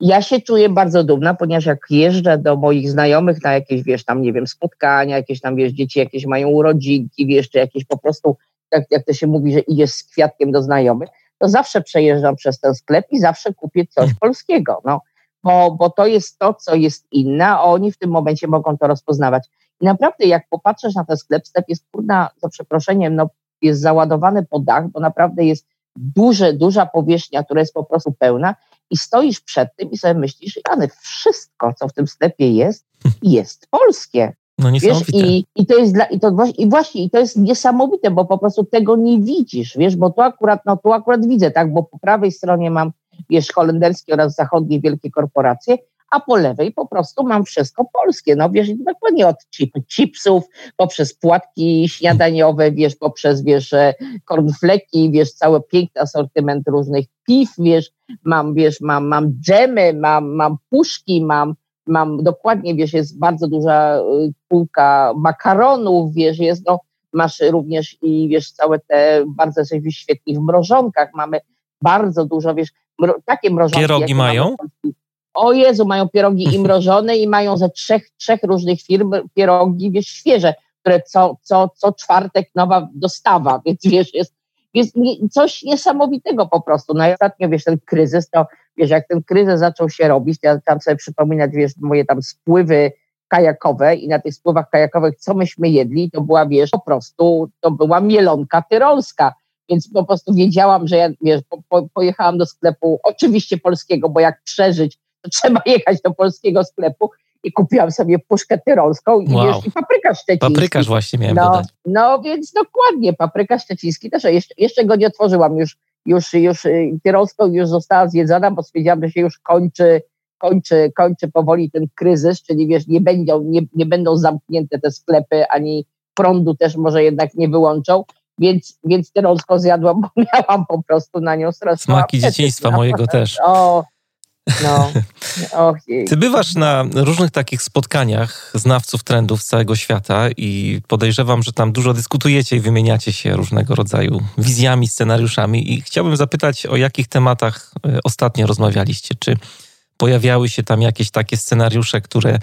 Ja się czuję bardzo dumna, ponieważ jak jeżdżę do moich znajomych na jakieś, wiesz, tam, nie wiem, spotkania, jakieś tam, wiesz, dzieci jakieś mają urodzinki, wiesz, czy jakieś po prostu, jak, jak to się mówi, że idziesz z kwiatkiem do znajomych, to zawsze przejeżdżam przez ten sklep i zawsze kupię coś hmm. polskiego, no. Bo, bo to jest to, co jest inne, a oni w tym momencie mogą to rozpoznawać. I naprawdę, jak popatrzysz na ten sklep, sklep jest kurna, za przeproszeniem, no, jest załadowany po dach, bo naprawdę jest duże, duża powierzchnia, która jest po prostu pełna i stoisz przed tym i sobie myślisz, Jany, wszystko, co w tym sklepie jest, jest polskie. No. Wiesz, i, i to jest dla, i to właśnie, i właśnie, i to jest niesamowite, bo po prostu tego nie widzisz, wiesz, bo tu akurat, no tu akurat widzę, tak, bo po prawej stronie mam, wiesz, holenderskie oraz zachodnie wielkie korporacje, a po lewej po prostu mam wszystko polskie. No wiesz, dokładnie od chip, chipsów, poprzez płatki śniadaniowe, wiesz, poprzez, wiesz, kornfleki, wiesz, cały piękny asortyment różnych piw, wiesz, mam, wiesz, mam, mam dżemy, mam, mam puszki, mam, mam dokładnie, wiesz, jest bardzo duża y, półka makaronów, wiesz, jest, no, masz również i, wiesz, całe te, bardzo jesteśmy w mrożonkach, mamy bardzo dużo, wiesz, mro, takie mrożonki. Pierogi mają? O Jezu, mają pierogi i mrożone i mają ze trzech, trzech różnych firm pierogi, wiesz, świeże, które co, co, co czwartek nowa dostawa, więc wiesz, jest, jest coś niesamowitego po prostu. No i ostatnio, wiesz, ten kryzys, to wiesz, jak ten kryzys zaczął się robić, ja tam sobie przypominać, wiesz, moje tam spływy kajakowe i na tych spływach kajakowych, co myśmy jedli, to była, wiesz, po prostu, to była mielonka tyrolska, więc po prostu wiedziałam, że ja, wiesz, po, po, pojechałam do sklepu, oczywiście polskiego, bo jak przeżyć to trzeba jechać do polskiego sklepu i kupiłam sobie puszkę tyrolską i, wow. wiesz, i papryka szczeciński. Paprykarz właśnie miałem no, dodać. No więc dokładnie, papryka szczeciński też, jeszcze, jeszcze go nie otworzyłam, już, już, już y, tyrolską już została zjedzona, bo stwierdziłam, że się już kończy, kończy, kończy powoli ten kryzys, czyli wiesz, nie będą, nie, nie będą zamknięte te sklepy, ani prądu też może jednak nie wyłączą, więc, więc tyrolską zjadłam, bo miałam po prostu na nią straszną Smaki dzieciństwa mojego też. O, no. Ty bywasz na różnych takich spotkaniach znawców trendów z całego świata i podejrzewam, że tam dużo dyskutujecie i wymieniacie się różnego rodzaju wizjami, scenariuszami. I chciałbym zapytać, o jakich tematach e, ostatnio rozmawialiście? Czy pojawiały się tam jakieś takie scenariusze, które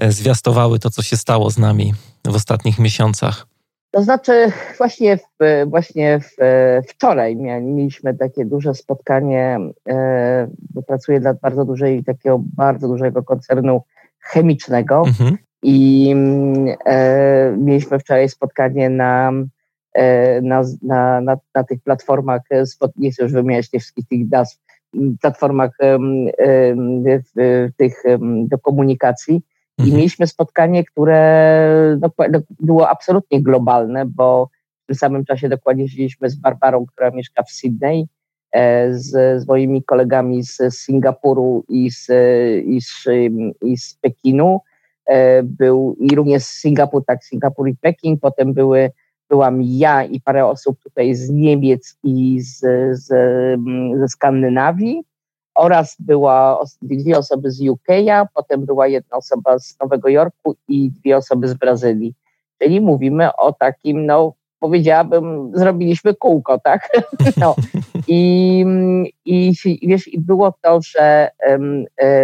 e, zwiastowały to, co się stało z nami w ostatnich miesiącach? To znaczy, właśnie, w, właśnie w, wczoraj mieliśmy takie duże spotkanie, e, bo pracuję dla bardzo dużej, takiego bardzo dużego koncernu chemicznego mhm. i e, mieliśmy wczoraj spotkanie na, e, na, na, na, na, tych platformach, nie chcę już wymieniać tych wszystkich tych nazw, platformach tych do komunikacji i mhm. mieliśmy spotkanie, które no, no, było absolutnie globalne, bo w tym samym czasie dokładnie siedzieliśmy z Barbarą, która mieszka w Sydney, e, z, z moimi kolegami z Singapuru i z, i z, i z Pekinu. E, był i również Singapur, tak, Singapur i Pekin. Potem były, byłam ja i parę osób tutaj z Niemiec i z, z, ze Skandynawii oraz była dwie osoby z UK, potem była jedna osoba z Nowego Jorku i dwie osoby z Brazylii. Czyli mówimy o takim, no powiedziałabym, zrobiliśmy kółko, tak? No. I, i, wiesz, i było to, że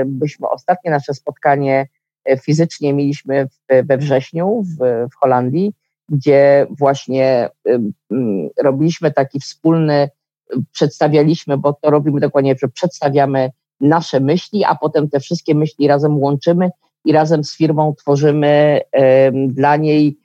byśmy ostatnie nasze spotkanie e, fizycznie mieliśmy we wrześniu w, w Holandii, gdzie właśnie robiliśmy taki wspólny przedstawialiśmy, bo to robimy dokładnie, że przedstawiamy nasze myśli, a potem te wszystkie myśli razem łączymy i razem z firmą tworzymy dla niej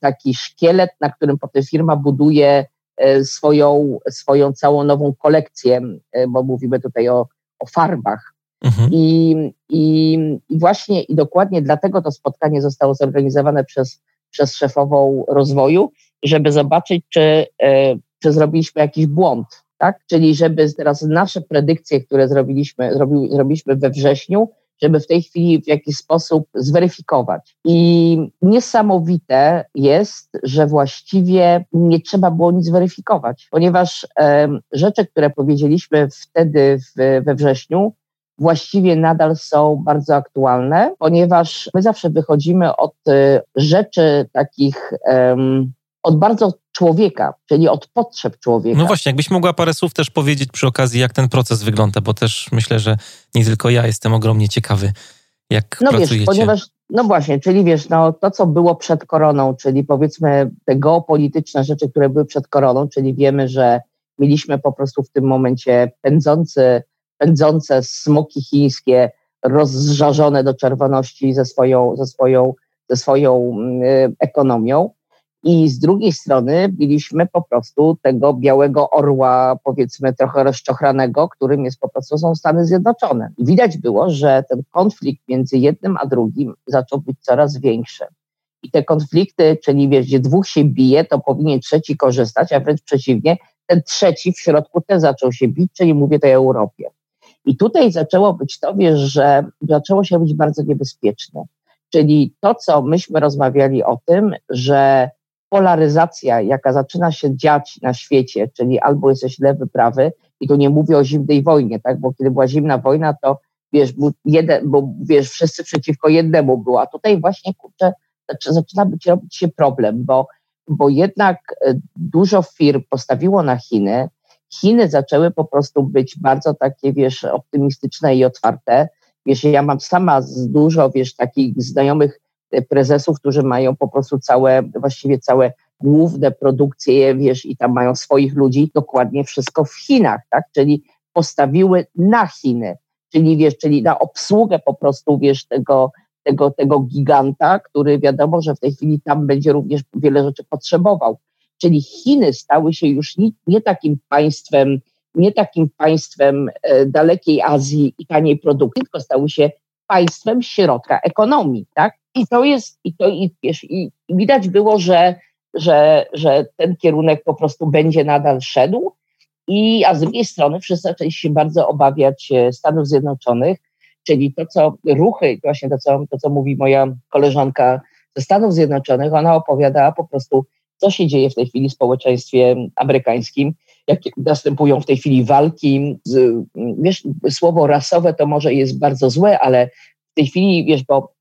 taki szkielet, na którym potem firma buduje e, swoją, swoją całą nową kolekcję, bo mówimy tutaj o, o farbach. Mhm. I, i, I właśnie i dokładnie dlatego to spotkanie zostało zorganizowane przez, przez szefową rozwoju, żeby zobaczyć, czy e, czy zrobiliśmy jakiś błąd, tak? Czyli żeby teraz nasze predykcje, które zrobiliśmy, zrobi, zrobiliśmy we wrześniu, żeby w tej chwili w jakiś sposób zweryfikować. I niesamowite jest, że właściwie nie trzeba było nic weryfikować, ponieważ e, rzeczy, które powiedzieliśmy wtedy w, we wrześniu, właściwie nadal są bardzo aktualne, ponieważ my zawsze wychodzimy od e, rzeczy takich, um, od bardzo człowieka, czyli od potrzeb człowieka. No właśnie, jakbyś mogła parę słów też powiedzieć przy okazji, jak ten proces wygląda, bo też myślę, że nie tylko ja jestem ogromnie ciekawy, jak no pracujecie. Wiesz, ponieważ, no właśnie, czyli wiesz, no to, co było przed koroną, czyli powiedzmy te geopolityczne rzeczy, które były przed koroną, czyli wiemy, że mieliśmy po prostu w tym momencie pędzący, pędzące smoki chińskie, rozżarzone do czerwoności ze swoją, ze swoją, ze swoją y, ekonomią. I z drugiej strony mieliśmy po prostu tego białego orła, powiedzmy trochę rozczochranego, którym jest po prostu są Stany Zjednoczone. I widać było, że ten konflikt między jednym a drugim zaczął być coraz większy. I te konflikty, czyli wiesz, gdzie dwóch się bije, to powinien trzeci korzystać, a wręcz przeciwnie, ten trzeci w środku też zaczął się bić, czyli mówię tej Europie. I tutaj zaczęło być to, wiesz, że zaczęło się być bardzo niebezpieczne. Czyli to, co myśmy rozmawiali o tym, że polaryzacja, jaka zaczyna się dziać na świecie, czyli albo jesteś lewy, prawy, i tu nie mówię o zimnej wojnie, tak, bo kiedy była zimna wojna, to wiesz, jeden, bo wiesz, wszyscy przeciwko jednemu było, a tutaj właśnie, kurczę, zaczyna być robić się problem, bo, bo jednak e, dużo firm postawiło na Chiny, Chiny zaczęły po prostu być bardzo takie, wiesz, optymistyczne i otwarte. Wiesz, ja mam sama dużo, wiesz, takich znajomych prezesów, którzy mają po prostu całe, właściwie całe główne produkcje, wiesz, i tam mają swoich ludzi, dokładnie wszystko w Chinach, tak? Czyli postawiły na Chiny, czyli wiesz, czyli na obsługę po prostu, wiesz, tego, tego, tego giganta, który wiadomo, że w tej chwili tam będzie również wiele rzeczy potrzebował. Czyli Chiny stały się już nie, nie takim państwem, nie takim państwem e, dalekiej Azji i taniej produkcji, tylko stały się państwem środka ekonomii, tak? I to jest, i to i, wiesz, i widać było, że, że, że ten kierunek po prostu będzie nadal szedł. I, a z drugiej strony wszyscy zaczęli się bardzo obawiać e, Stanów Zjednoczonych, czyli to, co ruchy, właśnie to, co, to, co mówi moja koleżanka ze Stanów Zjednoczonych, ona opowiadała po prostu, co się dzieje w tej chwili w społeczeństwie amerykańskim, jakie następują w tej chwili walki. Z, wiesz, słowo rasowe to może jest bardzo złe, ale w tej chwili, wiesz, bo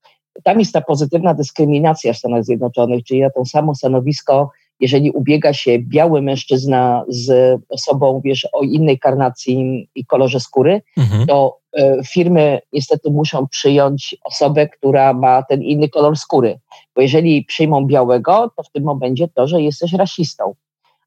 tam jest ta pozytywna dyskryminacja w Stanach Zjednoczonych, czyli na to samo stanowisko, jeżeli ubiega się biały mężczyzna z osobą, wiesz, o innej karnacji i kolorze skóry, mhm. to e, firmy niestety muszą przyjąć osobę, która ma ten inny kolor skóry. Bo jeżeli przyjmą białego, to w tym momencie to, że jesteś rasistą.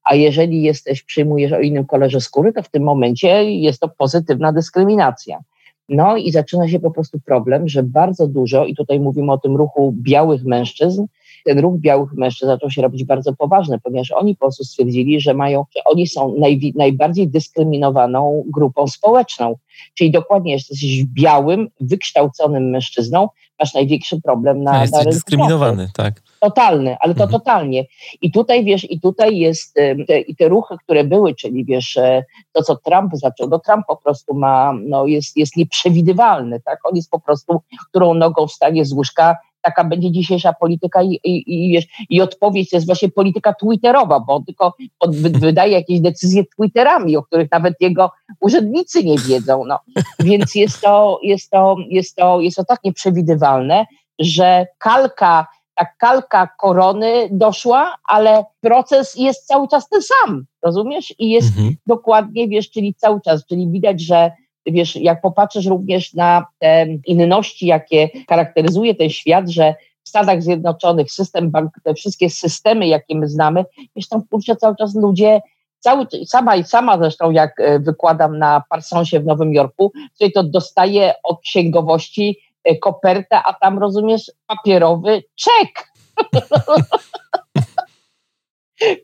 A jeżeli jesteś, przyjmujesz o innym kolorze skóry, to w tym momencie jest to pozytywna dyskryminacja. No i zaczyna się po prostu problem, że bardzo dużo, i tutaj mówimy o tym ruchu białych mężczyzn, ten ruch białych mężczyzn zaczął się robić bardzo poważny, ponieważ oni po prostu stwierdzili, że mają, że oni są naj, najbardziej dyskryminowaną grupą społeczną. Czyli dokładnie jesteś białym, wykształconym mężczyzną, masz największy problem na, jesteś na rynku dyskryminowany, tak. Totalny, ale to mhm. totalnie. I tutaj wiesz, i tutaj jest te, i te ruchy, które były, czyli wiesz, e, to co Trump zaczął, no Trump po prostu ma, no jest, jest nieprzewidywalny, tak? On jest po prostu, którą nogą wstanie z łóżka, taka będzie dzisiejsza polityka i, i, i, wiesz, i odpowiedź to jest właśnie polityka twitterowa, bo on tylko wydaje jakieś decyzje twitterami, o których nawet jego urzędnicy nie wiedzą. No. Więc jest to, jest, to, jest, to, jest to tak nieprzewidywalne, że kalka ta kalka korony doszła, ale proces jest cały czas ten sam, rozumiesz? I jest mhm. dokładnie, wiesz, czyli cały czas, czyli widać, że wiesz, jak popatrzysz również na te inności, jakie charakteryzuje ten świat, że w Stanach Zjednoczonych system bank, te wszystkie systemy, jakie my znamy, wiesz, tam kurczę cały czas ludzie cały, sama i sama zresztą jak e, wykładam na Parsonsie w Nowym Jorku, tutaj to dostaję od księgowości e, kopertę, a tam rozumiesz papierowy czek.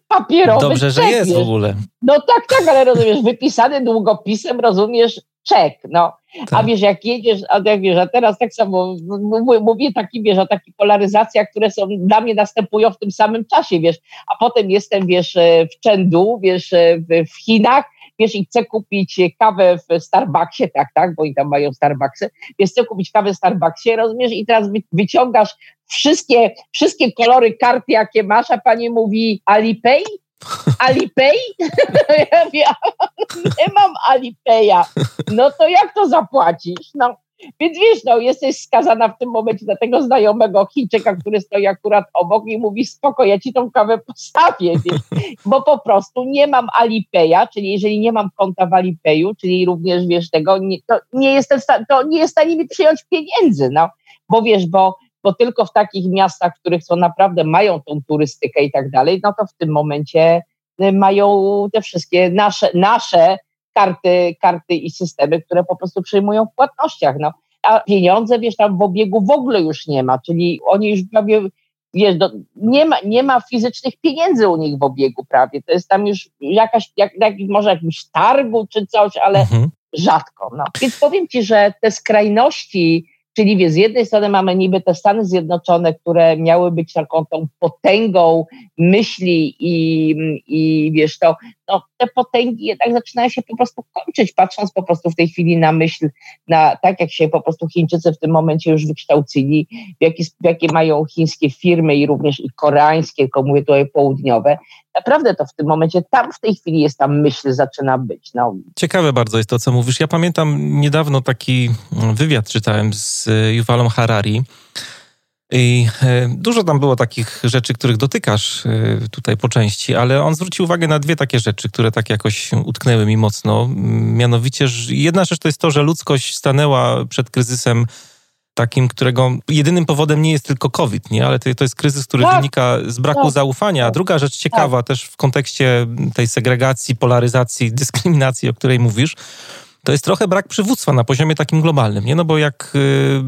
papierowy Dobrze, czek, że jest wiesz. w ogóle. No tak, tak, ale rozumiesz, wypisany długopisem, rozumiesz, czek, no. Tak. A wiesz, jak jedziesz, a jak wiesz, a teraz tak samo mówię taki, wiesz, a taki polaryzacja, które są dla mnie następują w tym samym czasie, wiesz, a potem jestem, wiesz, w Chengdu, wiesz, w Chinach, wiesz, i chcę kupić kawę w Starbucksie, tak, tak, bo oni tam mają Starbucksy, wiesz, chcę kupić kawę w Starbucksie, rozumiesz, i teraz wyciągasz wszystkie, wszystkie kolory karty, jakie masz, a pani mówi Alipay, Alipay? ja mówię, nie mam Alipeya. No to jak to zapłacisz? No, więc wiesz, no, jesteś skazana w tym momencie na tego znajomego Chińczyka, który stoi akurat obok i mówi, spoko, ja ci tą kawę postawię, wiesz, bo po prostu nie mam Alipeya, czyli jeżeli nie mam konta w Alipeyu, czyli również, wiesz, tego, nie, to, nie jestem, to nie jest w stanie mi przyjąć pieniędzy, no, bo wiesz, bo bo tylko w takich miastach, w których są naprawdę mają tą turystykę i tak dalej, no to w tym momencie y, mają te wszystkie nasze, nasze karty, karty i systemy, które po prostu przyjmują w płatnościach. No. A pieniądze, wiesz, tam w obiegu w ogóle już nie ma, czyli oni już prawie, wiesz, do, nie, ma, nie ma fizycznych pieniędzy u nich w obiegu prawie. To jest tam już jakaś, jak, jak, może jakimś targu czy coś, ale mhm. rzadko. No. Więc powiem Ci, że te skrajności Czyli wie, z jednej strony mamy niby te Stany Zjednoczone, które miały być taką tą potęgą myśli i, i wiesz, to no, te potęgi jednak zaczynają się po prostu kończyć, patrząc po prostu w tej chwili na myśl, na tak jak się po prostu Chińczycy w tym momencie już wykształcili, w, jaki, jakie mają chińskie firmy i również i koreańskie, tylko mówię tutaj południowe. Naprawdę to w tym momencie, tam w tej chwili jest ta myśl, zaczyna być. No. Ciekawe bardzo jest to, co mówisz. Ja pamiętam niedawno taki wywiad czytałem z Yuvalem Harari, i e, dużo tam było takich rzeczy, których dotykasz e, tutaj po części, ale on zwrócił uwagę na dwie takie rzeczy, które tak jakoś utknęły mi mocno. Mianowicie, jedna rzecz to jest to, że ludzkość stanęła przed kryzysem takim, którego jedynym powodem nie jest tylko COVID, nie? ale to, to jest kryzys, który tak. wynika z braku tak. zaufania. A druga rzecz ciekawa tak. też w kontekście tej segregacji, polaryzacji, dyskryminacji, o której mówisz, to jest trochę brak przywództwa na poziomie takim globalnym, nie? No bo jak y,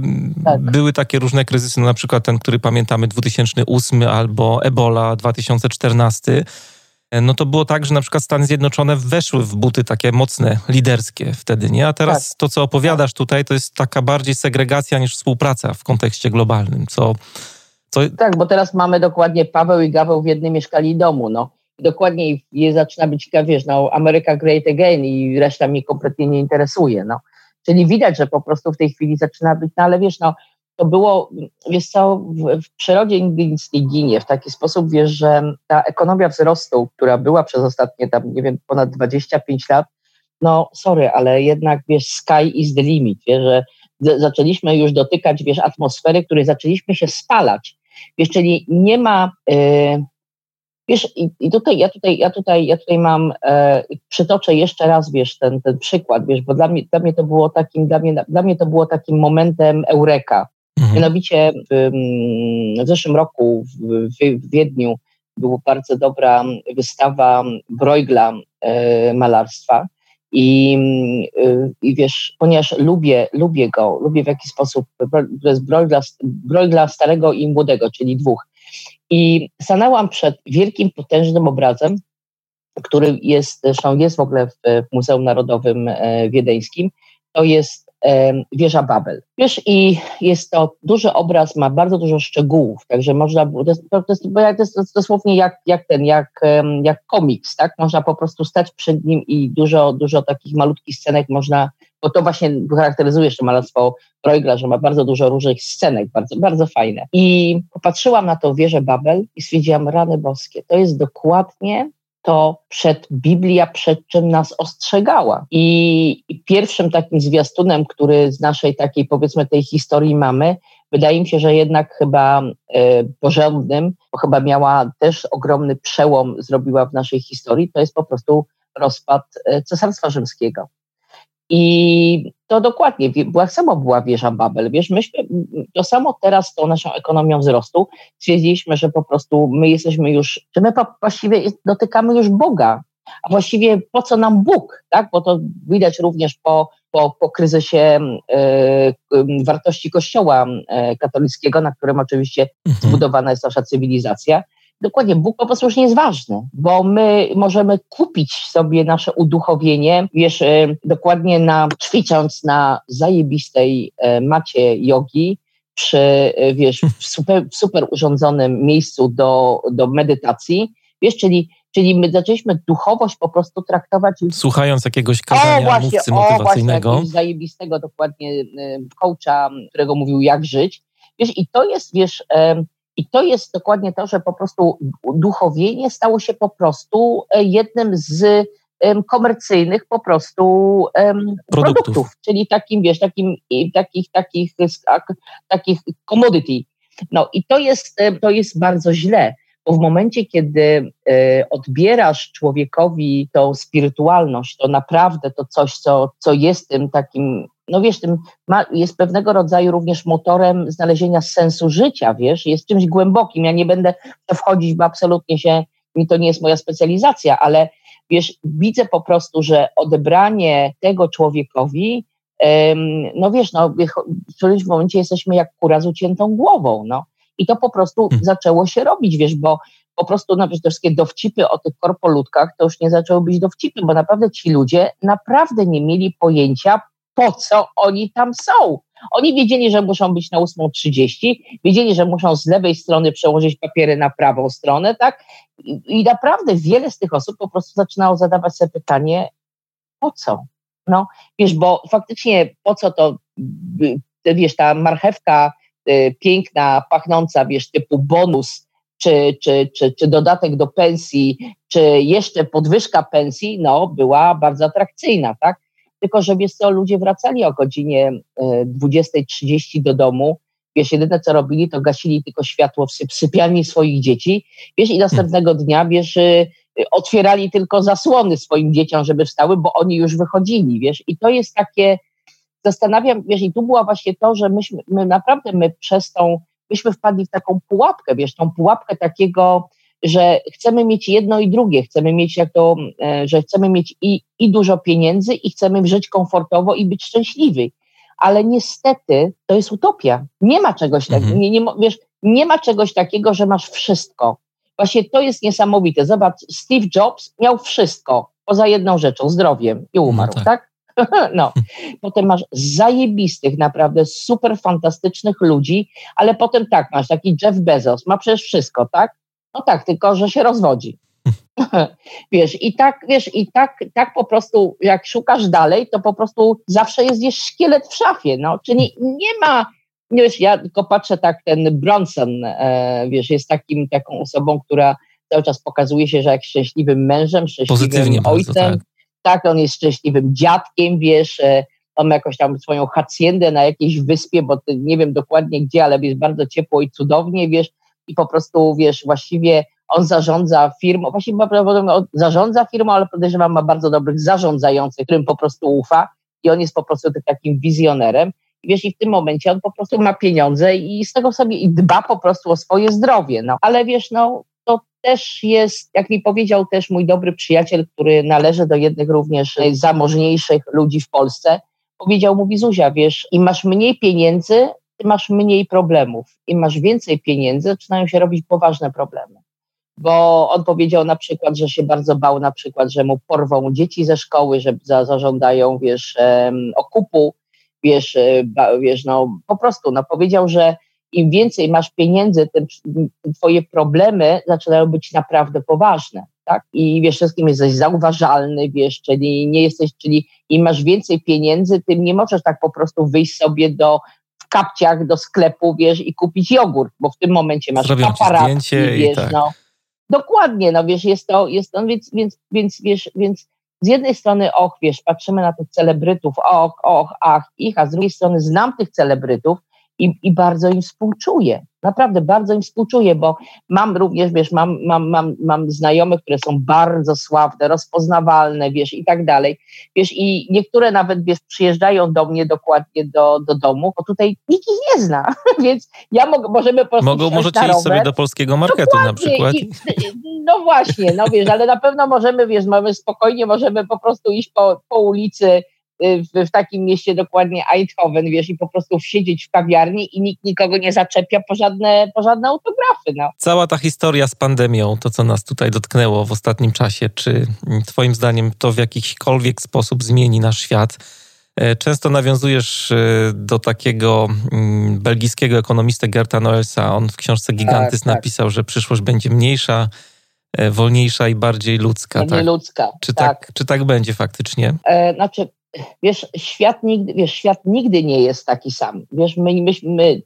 tak. były takie różne kryzysy, no na przykład ten, który pamiętamy 2008 albo Ebola 2014, no to było tak, że na przykład Stany Zjednoczone weszły w buty takie mocne, liderskie wtedy, nie? A teraz tak. to, co opowiadasz tutaj, to jest taka bardziej segregacja niż współpraca w kontekście globalnym, co... co... Tak, bo teraz mamy dokładnie Paweł i Gaweł w jednym mieszkali domu, no dokładniej je zaczyna być, wiesz, no, America Great Again i reszta mnie kompletnie nie interesuje, no. Czyli widać, że po prostu w tej chwili zaczyna być, no ale wiesz, no, to było, wiesz co, w, w przyrodzie nigdy nic nie ginie. W taki sposób, wiesz, że ta ekonomia wzrostu, która była przez ostatnie tam, nie wiem, ponad 25 lat, no sorry, ale jednak, wiesz, sky is the limit, wiesz, że zaczęliśmy już dotykać, wiesz, atmosfery, której zaczęliśmy się spalać. Wiesz, czyli nie ma, yy, Wiesz, i, tutaj, ja tutaj, ja tutaj, ja tutaj mam, e, przytoczę jeszcze raz, wiesz, ten, ten przykład, wiesz, bo dla mnie, dla mnie to było takim, dla mnie, dla mnie to było takim momentem eureka. Mhm. Mianowicie w, w, zeszłym roku w, w Wiedniu była bardzo dobra wystawa Bruegla e, malarstwa. I, e, I wiesz, ponieważ lubię, lubię go, lubię w jaki sposób, to jest Bruegla starego i młodego, czyli dwóch. I stanęłam przed wielkim, potężnym obrazem, który jest, zresztą jest w ogóle w Muzeum Narodowym e, Wiedeńskim. To jest wieża Babel. Wiesz, i jest to duży obraz, ma bardzo dużo szczegółów, także można, to jest, to jest, to jest dosłownie jak, jak ten, jak, jak komiks, tak? Można po prostu stać przed nim i dużo, dużo takich malutkich scenek można bo to właśnie charakteryzuje jeszcze malarstwo Bruegla, że ma bardzo dużo różnych scenek, bardzo, bardzo fajne. I popatrzyłam na to wieżę Babel i stwierdziłam, rany boskie, to jest dokładnie to przed Biblia, przed czym nas ostrzegała. I, pierwszym takim zwiastunem, który z naszej takiej powiedzmy tej historii mamy, wydaje mi się, że jednak chyba e, porządnym, bo chyba miała też ogromny przełom, zrobiła w naszej historii, to jest po prostu rozpad e, Cesarstwa Rzymskiego. I to dokładnie, była, samo była wieża Babel. Wiesz, myśmy to samo teraz z tą naszą ekonomią wzrostu stwierdziliśmy, że po prostu my jesteśmy już, że my właściwie dotykamy już Boga. A właściwie po co nam Bóg, tak? Bo to widać również po, po, po kryzysie y, wartości Kościoła y, katolickiego, na którym oczywiście mhm. zbudowana jest nasza cywilizacja. Dokładnie, Bóg po prostu już nie jest ważny, bo my możemy kupić sobie nasze uduchowienie, wiesz, e, dokładnie na, ćwicząc na zajebistej e, macie jogi, przy, e, wiesz, w super, super urządzonym miejscu do, do medytacji, wiesz, czyli Czyli my zaczęliśmy duchowość po prostu traktować. Słuchając jakiegoś kazania o, właśnie, mówcy motywacyjnego. O, właśnie, zajebistego dokładnie coacha, którego mówił jak żyć. Wiesz, i to jest, wiesz, i to jest dokładnie to, że po prostu duchowienie stało się po prostu e, jednym z komercyjnych po prostu produktów. produktów. czyli takim, wiesz, takim, takich, takich, takich commodity. No i to jest, to jest bardzo źle, bo w momencie, kiedy e, odbierasz człowiekowi tą spirytualność, to naprawdę to coś, co, co jest tym takim no wiesz, tym ma, jest pewnego rodzaju również motorem znalezienia sensu życia, wiesz, jest czymś głębokim. Ja nie będę wchodzić, bo absolutnie się, mi to nie jest moja specjalizacja, ale wiesz, widzę po prostu, że odebranie tego człowiekowi, no wiesz, no, w którymś momencie jesteśmy jak kura z uciętą głową, no. I to po prostu hmm. zaczęło się robić, wiesz, bo po prostu nawet te wszystkie dowcipy o tych korpolutkach to już nie zaczęły być dowcipy, bo naprawdę ci ludzie naprawdę nie mieli pojęcia, po co oni tam są. Oni wiedzieli, że muszą być na 8.30, wiedzieli, że muszą z lewej strony przełożyć papiery na prawą stronę, tak? I, I, naprawdę wiele z tych osób po prostu zaczynało zadawać sobie pytanie, po co? No, wiesz, bo faktycznie po co to, wiesz, ta marchewka y, piękna, pachnąca, wiesz, typu bonus, czy, czy, czy, czy dodatek do pensji, czy jeszcze podwyżka pensji, no, była bardzo atrakcyjna, tak? Tylko że wiesz co, ludzie wracali o godzinie 20.30 e, do domu, wiesz, jedyne co robili, to gasili tylko światło w sypialni swoich dzieci, wiesz, i następnego dnia, wiesz, e, otwierali tylko zasłony swoim dzieciom, żeby wstały, bo oni już wychodzili, wiesz, i to jest takie, zastanawiam, wiesz, i tu była właśnie to, że myśmy, my naprawdę, my przez tą, myśmy wpadli w taką pułapkę, wiesz, tą pułapkę takiego, że chcemy mieć jedno i drugie, chcemy mieć jak to, e, że chcemy mieć i, i dużo pieniędzy i chcemy żyć komfortowo i być szczęśliwi. Ale niestety to jest utopia. Nie ma czegoś takiego, mhm. nie, nie, wiesz, nie ma czegoś takiego, że masz wszystko. Właśnie to jest niesamowite. Zobacz, Steve Jobs miał wszystko, poza jedną rzeczą, zdrowiem i umarł, no tak? tak? No. Potem masz zajebistych, naprawdę super fantastycznych ludzi, ale potem tak, masz taki Jeff Bezos, ma przecież wszystko, tak? No tak, tylko że się rozwodzi. wiesz, i tak, wiesz, i tak, tak po prostu, jak szukasz dalej, to po prostu zawsze jest gdzieś szkielet w szafie, no, czyli nie ma, wiesz, ja tylko patrzę tak, ten Bronson, e, wiesz, jest takim, taką osobą, która cały czas pokazuje się, że jak szczęśliwym mężem, szczęśliwym Pozytywnie ojcem, bardzo, tak. tak. on jest szczęśliwym dziadkiem, wiesz, e, on ma jakąś tam swoją haciendę na jakiejś wyspie, bo nie wiem dokładnie gdzie, ale jest bardzo ciepło i cudownie, wiesz, i po prostu, wiesz, właściwie on zarządza firmą, właściwie prawdopodobnie zarządza firmą, ale podejrzewam, ma bardzo dobrych zarządzających, którym po prostu ufa i on jest po prostu takim wizjonerem. I wiesz, i w tym momencie on po prostu ma pieniądze i z tego sobie i dba po prostu o swoje zdrowie. No. Ale wiesz, no, to też jest, jak mi powiedział też mój dobry przyjaciel, który należy do jednych również zamożniejszych ludzi w Polsce, powiedział, mówi Zuzia, wiesz, im masz mniej pieniędzy, ty masz mniej problemów. Im masz więcej pieniędzy, zaczynają się robić poważne problemy. Bo on powiedział na przykład, że się bardzo bał na przykład, że mu porwą dzieci ze szkoły, że za, zażądają, wiesz, okupu, wiesz, e, ba, wiesz, no po prostu, no powiedział, że im więcej masz pieniędzy, tym twoje problemy zaczynają być naprawdę poważne, tak? I wiesz, wszystkim jesteś zauważalny, wiesz, czyli nie jesteś, czyli im masz więcej pieniędzy, tym nie możesz tak po prostu wyjść sobie do kapciach do sklepu, wiesz, i kupić jogurt, bo w tym momencie masz Zrobią paparazzi, wiesz, tak. no. Dokładnie, no wiesz, jest to, jest to, więc, więc, więc, wiesz, więc z jednej strony, och, wiesz, patrzymy na tych celebrytów, och, och, ach, ich, a z drugiej strony znam tych celebrytów i, i bardzo im współczuję. Naprawdę bardzo im współczuję, bo mam również, wiesz, mam, mam, mam, mam znajomych, które są bardzo sławne, rozpoznawalne, wiesz, i tak dalej. Wiesz, i niektóre nawet, wiesz, przyjeżdżają do mnie dokładnie do, do domu, bo tutaj nikt ich nie zna, więc ja mogę, możemy po prostu Mogą, Możecie iść sobie do polskiego marketu dokładnie. na przykład. I, no właśnie, no wiesz, ale na pewno możemy, wiesz, mamy spokojnie, możemy po prostu iść po, po ulicy w, w, takim mieście dokładnie Eindhoven, wiesz, i po prostu siedzieć w kawiarni i nikt nikogo nie zaczepia po żadne, po żadne autografy. No. Cała ta historia z pandemią, to co nas tutaj dotknęło w ostatnim czasie, czy twoim zdaniem to w jakikolwiek sposób zmieni nasz świat? E, często nawiązujesz e, do takiego mm, belgijskiego ekonomisty Gerta Noelsa. On w książce Gigantys tak, tak. napisał, że przyszłość będzie mniejsza, e, wolniejsza i bardziej ludzka. Bardziej tak? ludzka. Czy tak. tak. czy tak będzie faktycznie? E, znaczy, wiesz, świat nigdy, wiesz, świat nigdy nie jest taki sam. Wiesz, my, my, my,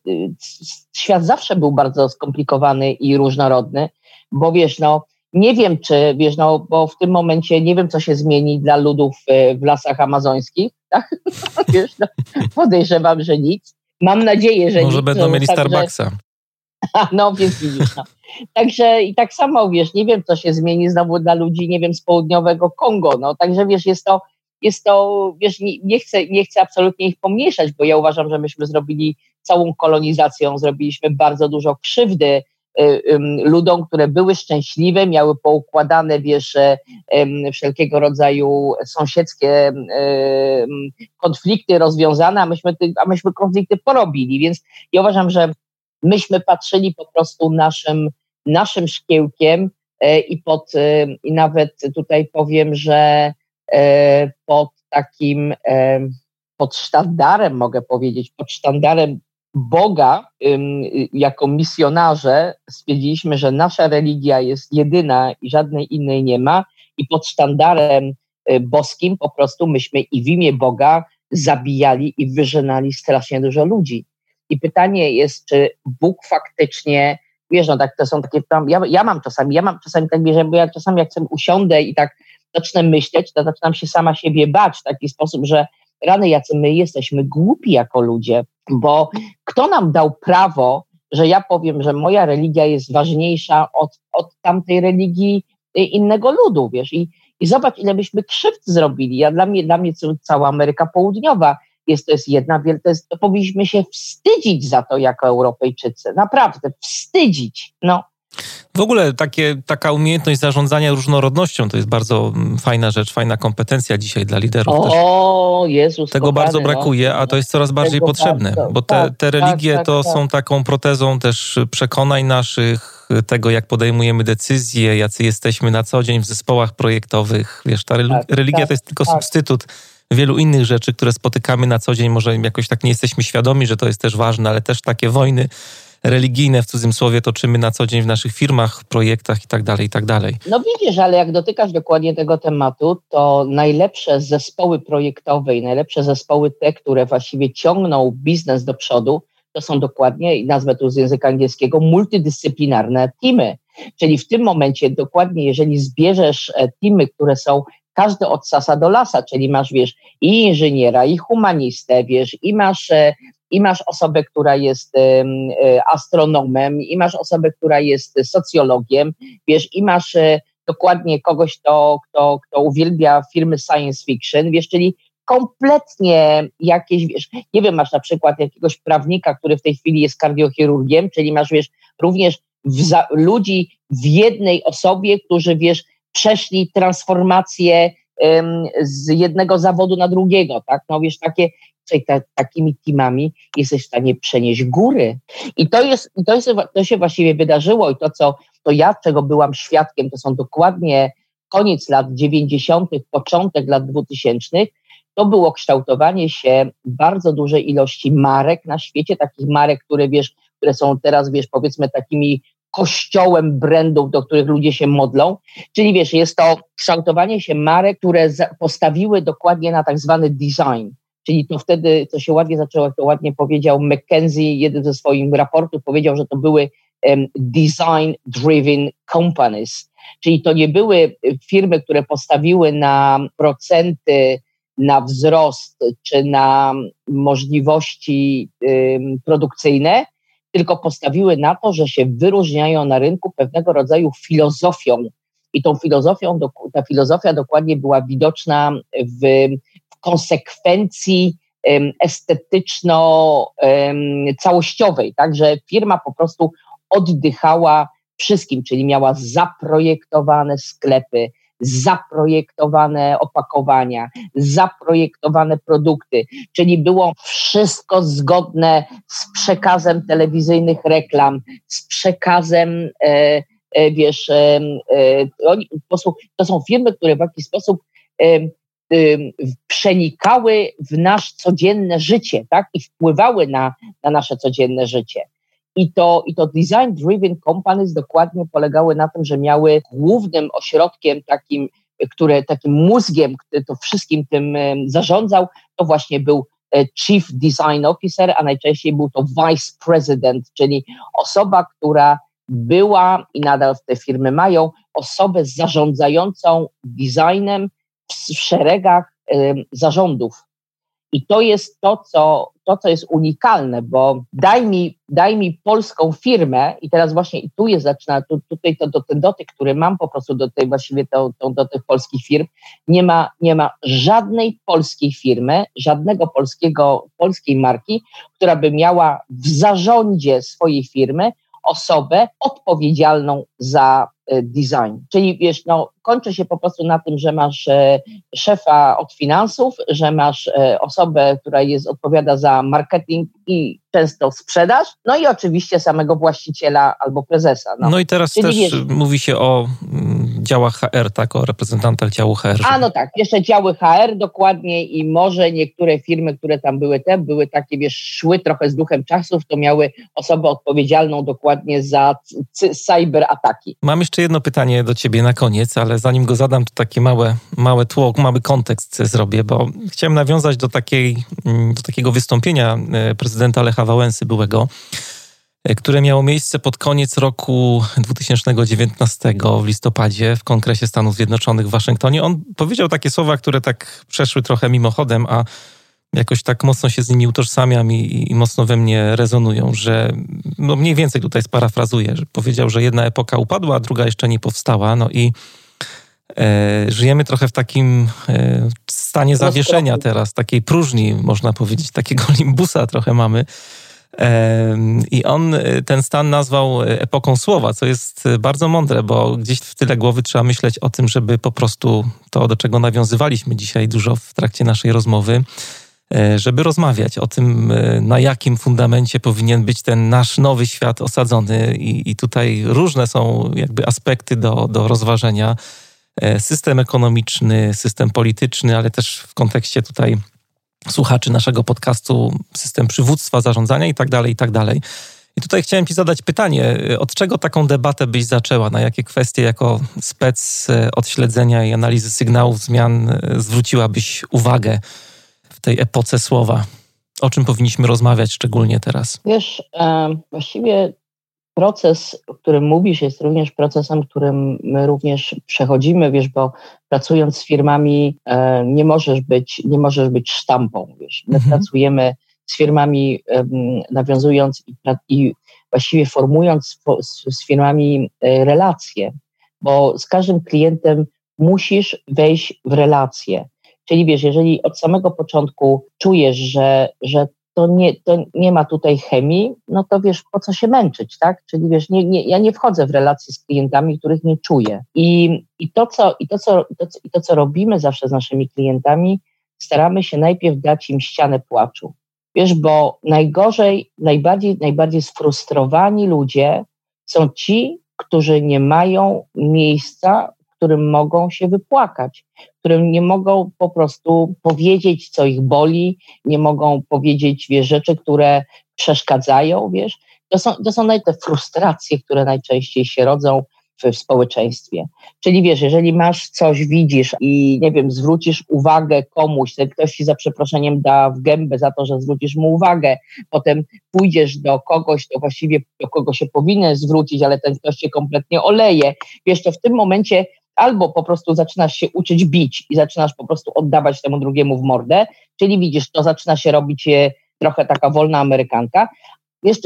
świat zawsze był bardzo skomplikowany i różnorodny, bo wiesz, no, nie wiem, czy, wiesz, no, bo w tym momencie nie wiem, co się zmieni dla ludów w lasach amazońskich, tak? wiesz, no, podejrzewam, że nic. Mam nadzieję, że Może nic, będą mieli także... Starbucksa. No, więc widzisz, no. Także i tak samo, wiesz, nie wiem, co się zmieni znowu dla ludzi, nie wiem, z południowego Kongo, no. Także, wiesz, jest to, jest to, wiesz, nie, nie, chcę, nie chcę absolutnie ich pomniejszać, bo ja uważam, że myśmy zrobili całą kolonizacją, zrobiliśmy bardzo dużo krzywdy Y, ludom, które były szczęśliwe, miały poukładane, wiesz, wszelkiego rodzaju sąsiedzkie konflikty rozwiązane, a myśmy, a myśmy konflikty porobili. Więc ja uważam, że myśmy patrzyli po prostu naszym, naszym szkiełkiem e, i pod, i nawet tutaj powiem, że e, pod takim, pod sztandarem, mogę powiedzieć, pod sztandarem Boga jako misjonarze stwierdziliśmy, że nasza religia jest jedyna i żadnej innej nie ma i pod sztandarem y, boskim po prostu myśmy i w imię Boga zabijali i wyżynali strasznie dużo ludzi. I pytanie jest, czy Bóg faktycznie, wiesz, no tak to są takie, tam, ja, ja mam czasami, ja mam czasami tak, że bo ja czasami jak sobie usiądę i tak zacznę myśleć, to zaczynam się sama siebie bać w taki sposób, że rany, jacy my jesteśmy głupi jako ludzie, bo kto nam dał prawo, że ja powiem, że moja religia jest ważniejsza od, od tamtej religii innego ludu, wiesz, i, i zobacz, ile byśmy krzywd zrobili. Ja, dla, mnie, dla mnie cała Ameryka Południowa jest, to jest jedna wielka, to powinniśmy się wstydzić za to jako Europejczycy, naprawdę, wstydzić, no. W ogóle takie, taka umiejętność zarządzania różnorodnością to jest bardzo mm, fajna rzecz, fajna kompetencja dzisiaj dla liderów. O, Jezus. Tego kochany, bardzo no. brakuje, no. a to jest coraz bardziej Tego potrzebne, bardzo, bo te, te tak, religie tak, to tak, są taką protezą też przekonań naszych, tego jak podejmujemy decyzje, jacy jesteśmy na co dzień w zespołach projektowych. Wiesz, ta tak, religia tak, to jest tylko substytut wielu innych rzeczy, które spotykamy na co dzień. Może jakoś tak nie jesteśmy świadomi, że to jest też ważne, ale też takie wojny religijne w cudzym słowie toczymy na co dzień w naszych firmach, projektach i tak dalej, i tak dalej. No widzisz, ale jak dotykasz dokładnie tego tematu, to najlepsze zespoły projektowe i najlepsze zespoły te, które właściwie ciągną biznes do przodu, to są dokładnie, nazwę tu z języka angielskiego, multidyscyplinarne teamy. Czyli w tym momencie dokładnie, jeżeli zbierzesz e, teamy, które są każdy od sasa do lasa, czyli masz, wiesz, i inżyniera, i humanistę, wiesz, i masz e, i masz osobę, która jest e, astronomem, i masz osobę, która jest socjologiem, wiesz, i masz e, dokładnie kogoś, kto, kto, kto uwielbia filmy science fiction, wiesz, czyli kompletnie jakieś, wiesz, nie wiem, masz na przykład jakiegoś prawnika, który w tej chwili jest kardiochirurgiem, czyli masz, wiesz, również za, ludzi w jednej osobie, którzy, wiesz, przeszli transformację z jednego zawodu na drugiego, tak? No wiesz, takie, Czyli ta, takimi teamami jesteś w stanie przenieść góry. I to, jest, to, jest, to się właściwie wydarzyło i to, co to ja, czego byłam świadkiem, to są dokładnie koniec lat 90., początek lat 2000. To było kształtowanie się bardzo dużej ilości marek na świecie, takich marek, które wiesz, które są teraz, wiesz, powiedzmy takimi kościołem brandów, do których ludzie się modlą. Czyli wiesz, jest to kształtowanie się marek, które postawiły dokładnie na tak zwany design. Czyli to wtedy, co się ładnie zaczęło, to ładnie powiedział McKenzie, jeden ze swoich raportów powiedział, że to były design-driven companies. Czyli to nie były firmy, które postawiły na procenty, na wzrost czy na możliwości produkcyjne, tylko postawiły na to, że się wyróżniają na rynku pewnego rodzaju filozofią. I tą filozofią, ta filozofia dokładnie była widoczna w konsekwencji estetyczno-całościowej, tak, że firma po prostu oddychała wszystkim, czyli miała zaprojektowane sklepy, zaprojektowane opakowania, zaprojektowane produkty, czyli było wszystko zgodne z przekazem telewizyjnych reklam, z przekazem, e, e, wiesz, e, e to są firmy, które w jakiś sposób przenikały w nasz codzienne życie, tak? I wpływały na, na nasze codzienne życie. I to, I to design driven companies dokładnie polegały na tym, że miały głównym ośrodkiem takim, które takim mózgiem, który to wszystkim tym zarządzał, to właśnie był e, Chief Design Officer, a najczęściej był to Vice President, czyli osoba, która była i nadal w te firmy mają osobę zarządzającą designem w szeregach zarządów. I to jest to, co, to, co jest unikalne, bo daj mi, daj mi polską firmę i teraz właśnie i tu jest zaczyna, tu, tutaj to, to, ten dotyk, który mam po prostu do tej właściwie to, to, do tych polskich firm, nie ma, nie ma żadnej polskiej firmy, żadnego polskiego, polskiej marki, która by miała w zarządzie swojej firmy osobę odpowiedzialną za design. Czyli wiesz, no, kończy się po prostu na tym, że masz e, szefa od finansów, że masz e, osobę, która jest odpowiada za marketing i często sprzedaż, no i oczywiście samego właściciela albo prezesa. No, no i teraz Czyli też wiesz, mówi się o mm, działach HR, tak, o reprezentantach działu HR. A no tak, jeszcze działy HR dokładnie i może niektóre firmy, które tam były te, były takie, wiesz, szły trochę z duchem czasów, to miały osobę odpowiedzialną dokładnie za cyberataki. Mam jeszcze jedno pytanie do ciebie na koniec, ale zanim go zadam, to takie małe, małe tło, mały kontekst zrobię, bo chciałem nawiązać do, takiej, mm, do takiego wystąpienia e, prezydenta Lecha Wałęsy byłego, e, które miało miejsce pod koniec roku 2019 w listopadzie w Kongresie Stanów Zjednoczonych w Waszyngtonie. On powiedział takie słowa, które tak przeszły trochę mimochodem, a jakoś tak mocno się z nimi utożsamiam i, i mocno we mnie rezonują, że no mniej więcej tutaj sparafrazuję, że powiedział, że jedna epoka upadła, a druga jeszcze nie powstała. No i e, żyjemy trochę w takim e, stanie zawieszenia teraz, takiej próżni, można powiedzieć, takiego limbusa trochę mamy. E, I on ten stan nazwał epoką słowa, co jest bardzo mądre, bo gdzieś w tyle głowy trzeba myśleć o tym, żeby po prostu to, do czego nawiązywaliśmy dzisiaj dużo w trakcie naszej rozmowy, żeby rozmawiać o tym, na jakim fundamencie powinien być ten nasz nowy świat osadzony. I, i tutaj różne są jakby aspekty do, do rozważenia. E, system ekonomiczny, system polityczny, ale też w kontekście tutaj słuchaczy naszego podcastu, system przywództwa, zarządzania i tak dalej, i tak dalej. I tutaj chciałem Ci zadać pytanie, od czego taką debatę byś zaczęła? Na jakie kwestie jako spec od śledzenia i analizy sygnałów zmian zwróciłabyś uwagę? tej epoce słowa? O czym powinniśmy rozmawiać szczególnie teraz? Wiesz, właściwie proces, o którym mówisz, jest również procesem, którym my również przechodzimy, wiesz, bo pracując z firmami e, nie możesz być, nie możesz być sztampą, wiesz. My mhm. pracujemy z firmami, nawiązując i, i właściwie formując z firmami e, relacje, bo z każdym klientem musisz wejść w relacje. Czyli wiesz, jeżeli od samego początku czujesz, że, że to nie, to nie ma tutaj chemii, no to wiesz, po co się męczyć, tak? Czyli wiesz, nie, nie, ja nie wchodzę w relacje z klientami, których nie czuję. I, i, to, co, i, to, co, i, to, i to, co robimy zawsze z naszymi klientami, staramy się najpierw dać im ścianę płaczu. Wiesz, bo najgorzej, najbardziej, najbardziej sfrustrowani ludzie są ci, którzy nie mają miejsca, którym mogą się wypłakać, którym nie mogą po prostu powiedzieć, co ich boli, nie mogą powiedzieć wiesz, rzeczy, które przeszkadzają, wiesz. To są, to są te frustracje, które najczęściej się rodzą w społeczeństwie. Czyli wiesz, jeżeli masz coś, widzisz i nie wiem, zwrócisz uwagę komuś, ten ktoś ci za przeproszeniem da w gębę za to, że zwrócisz mu uwagę, potem pójdziesz do kogoś, to właściwie do kogo się powinien zwrócić, ale ten ktoś cię kompletnie oleje. Wiesz, to w tym momencie albo po prostu zaczynasz się uczyć bić i zaczynasz po prostu oddawać temu drugiemu w mordę, czyli widzisz, to zaczyna się robić e, trochę taka wolna amerykanka. Wiesz,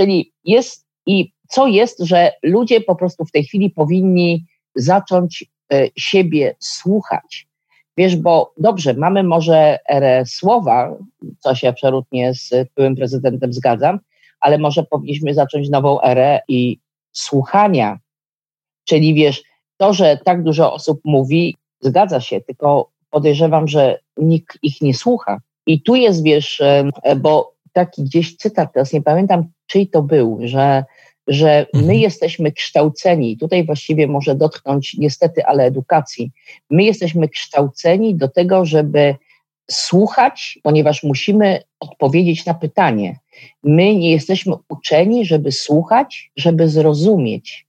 jest i co jest, że ludzie po prostu w tej chwili powinni zacząć e, siebie słuchać. Wiesz, bo dobrze, mamy może erę słowa, co się absolutnie z byłym prezydentem zgadzam, ale może powinniśmy zacząć nową erę i słuchania. Czyli wiesz, to, że tak dużo osób mówi, Zgadza się, tylko podejrzewam, że nikt ich nie słucha. I tu jest, wiesz, bo taki gdzieś cytat, teraz nie pamiętam, czyj to był, że, że my mhm. jesteśmy kształceni, tutaj właściwie może dotknąć niestety, ale edukacji, my jesteśmy kształceni do tego, żeby słuchać, ponieważ musimy odpowiedzieć na pytanie. My nie jesteśmy uczeni, żeby słuchać, żeby zrozumieć.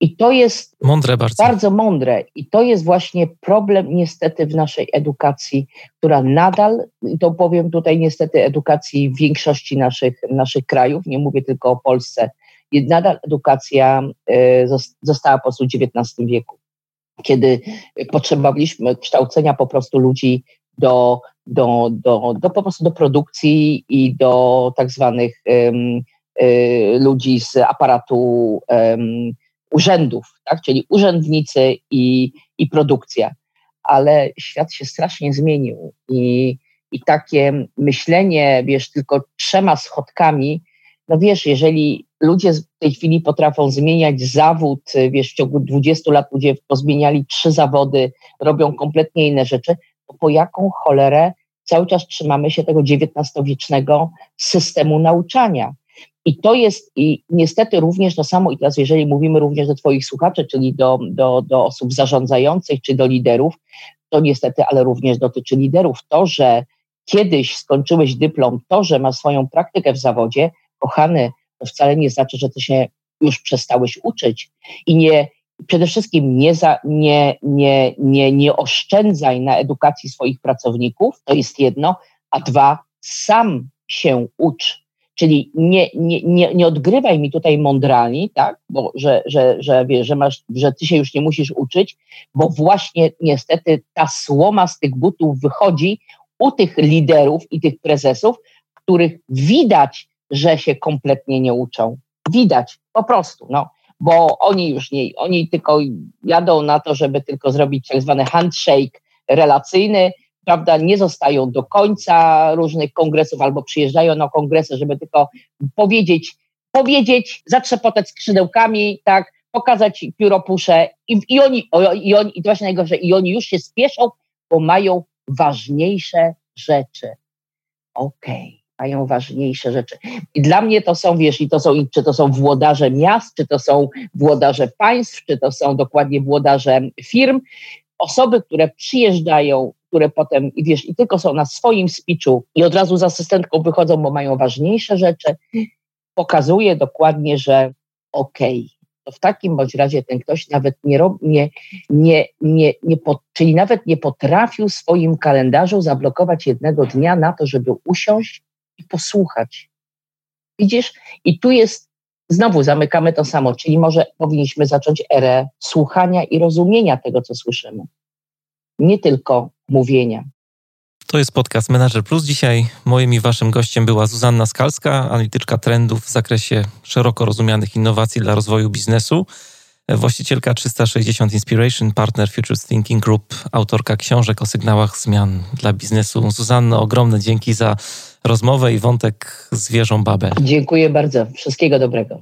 I to jest mądre bardzo. bardzo mądre. I to jest właśnie problem niestety w naszej edukacji, która nadal, i to powiem tutaj niestety edukacji w większości naszych, naszych krajów, nie mówię tylko o Polsce, nadal edukacja e, została po prostu w XIX wieku, kiedy potrzebowaliśmy kształcenia po prostu ludzi do, do, do, do po prostu do produkcji i do tak zwanych um, ludzi z aparatu um, urzędów, tak? czyli urzędnicy i, i produkcja. Ale świat się strasznie zmienił i, i takie myślenie, wiesz, tylko trzema schodkami, no wiesz, jeżeli ludzie w tej chwili potrafią zmieniać zawód, wiesz, w ciągu 20 lat ludzie pozmieniali trzy zawody, robią kompletnie inne rzeczy, to po jaką cholerę cały czas trzymamy się tego XIX-wiecznego systemu nauczania? I to jest i niestety również to samo, i teraz jeżeli mówimy również do Twoich słuchaczy, czyli do, do, do osób zarządzających czy do liderów, to niestety, ale również dotyczy liderów. To, że kiedyś skończyłeś dyplom, to, że masz swoją praktykę w zawodzie, kochany, to wcale nie znaczy, że ty się już przestałeś uczyć. I nie, przede wszystkim nie, za, nie, nie, nie, nie oszczędzaj na edukacji swoich pracowników, to jest jedno, a dwa, sam się ucz Czyli nie, nie, nie, nie odgrywaj mi tutaj mądrali, tak? Bo, że, że, że, wiesz, że, masz, że ty się już nie musisz uczyć, bo właśnie niestety ta słoma z tych butów wychodzi u tych liderów i tych prezesów, których widać, że się kompletnie nie uczą. Widać, po prostu, no. Bo oni już nie, oni tylko jadą na to, żeby tylko zrobić tak zwany handshake relacyjny, prawda, nie zostają do końca różnych kongresów albo przyjeżdżają na kongresy, żeby tylko powiedzieć, powiedzieć, zatrzepotać skrzydełkami, tak, pokazać pióropusze i, i oni, i oni, i to właśnie najgorsze, i oni już się spieszą, bo mają ważniejsze rzeczy. Okej. Okay mają ważniejsze rzeczy. I dla mnie to są, wiesz, i to są, czy to są włodarze miast, czy to są włodarze państw, czy to są dokładnie włodarze firm, osoby, które przyjeżdżają które potem, i wiesz, i tylko są na swoim speechu i od razu z asystentką wychodzą, bo mają ważniejsze rzeczy, pokazuje dokładnie, że okej, okay, to w takim bądź razie ten ktoś nawet nie, nie, nie, nie, nie czyli nawet nie potrafił w swoim kalendarzu zablokować jednego dnia na to, żeby usiąść i posłuchać. Widzisz? I tu jest, znowu zamykamy to samo, czyli może powinniśmy zacząć erę słuchania i rozumienia tego, co słyszymy nie tylko mówienia. To jest podcast Manager Plus. Dzisiaj moim i waszym gościem była Zuzanna Skalska, analityczka trendów w zakresie szeroko rozumianych innowacji dla rozwoju biznesu, właścicielka 360 Inspiration, partner Futures Thinking Group, autorka książek o sygnałach zmian dla biznesu. Zuzanno, ogromne dzięki za rozmowę i wątek z wieżą Babel. Dziękuję bardzo. Wszystkiego dobrego.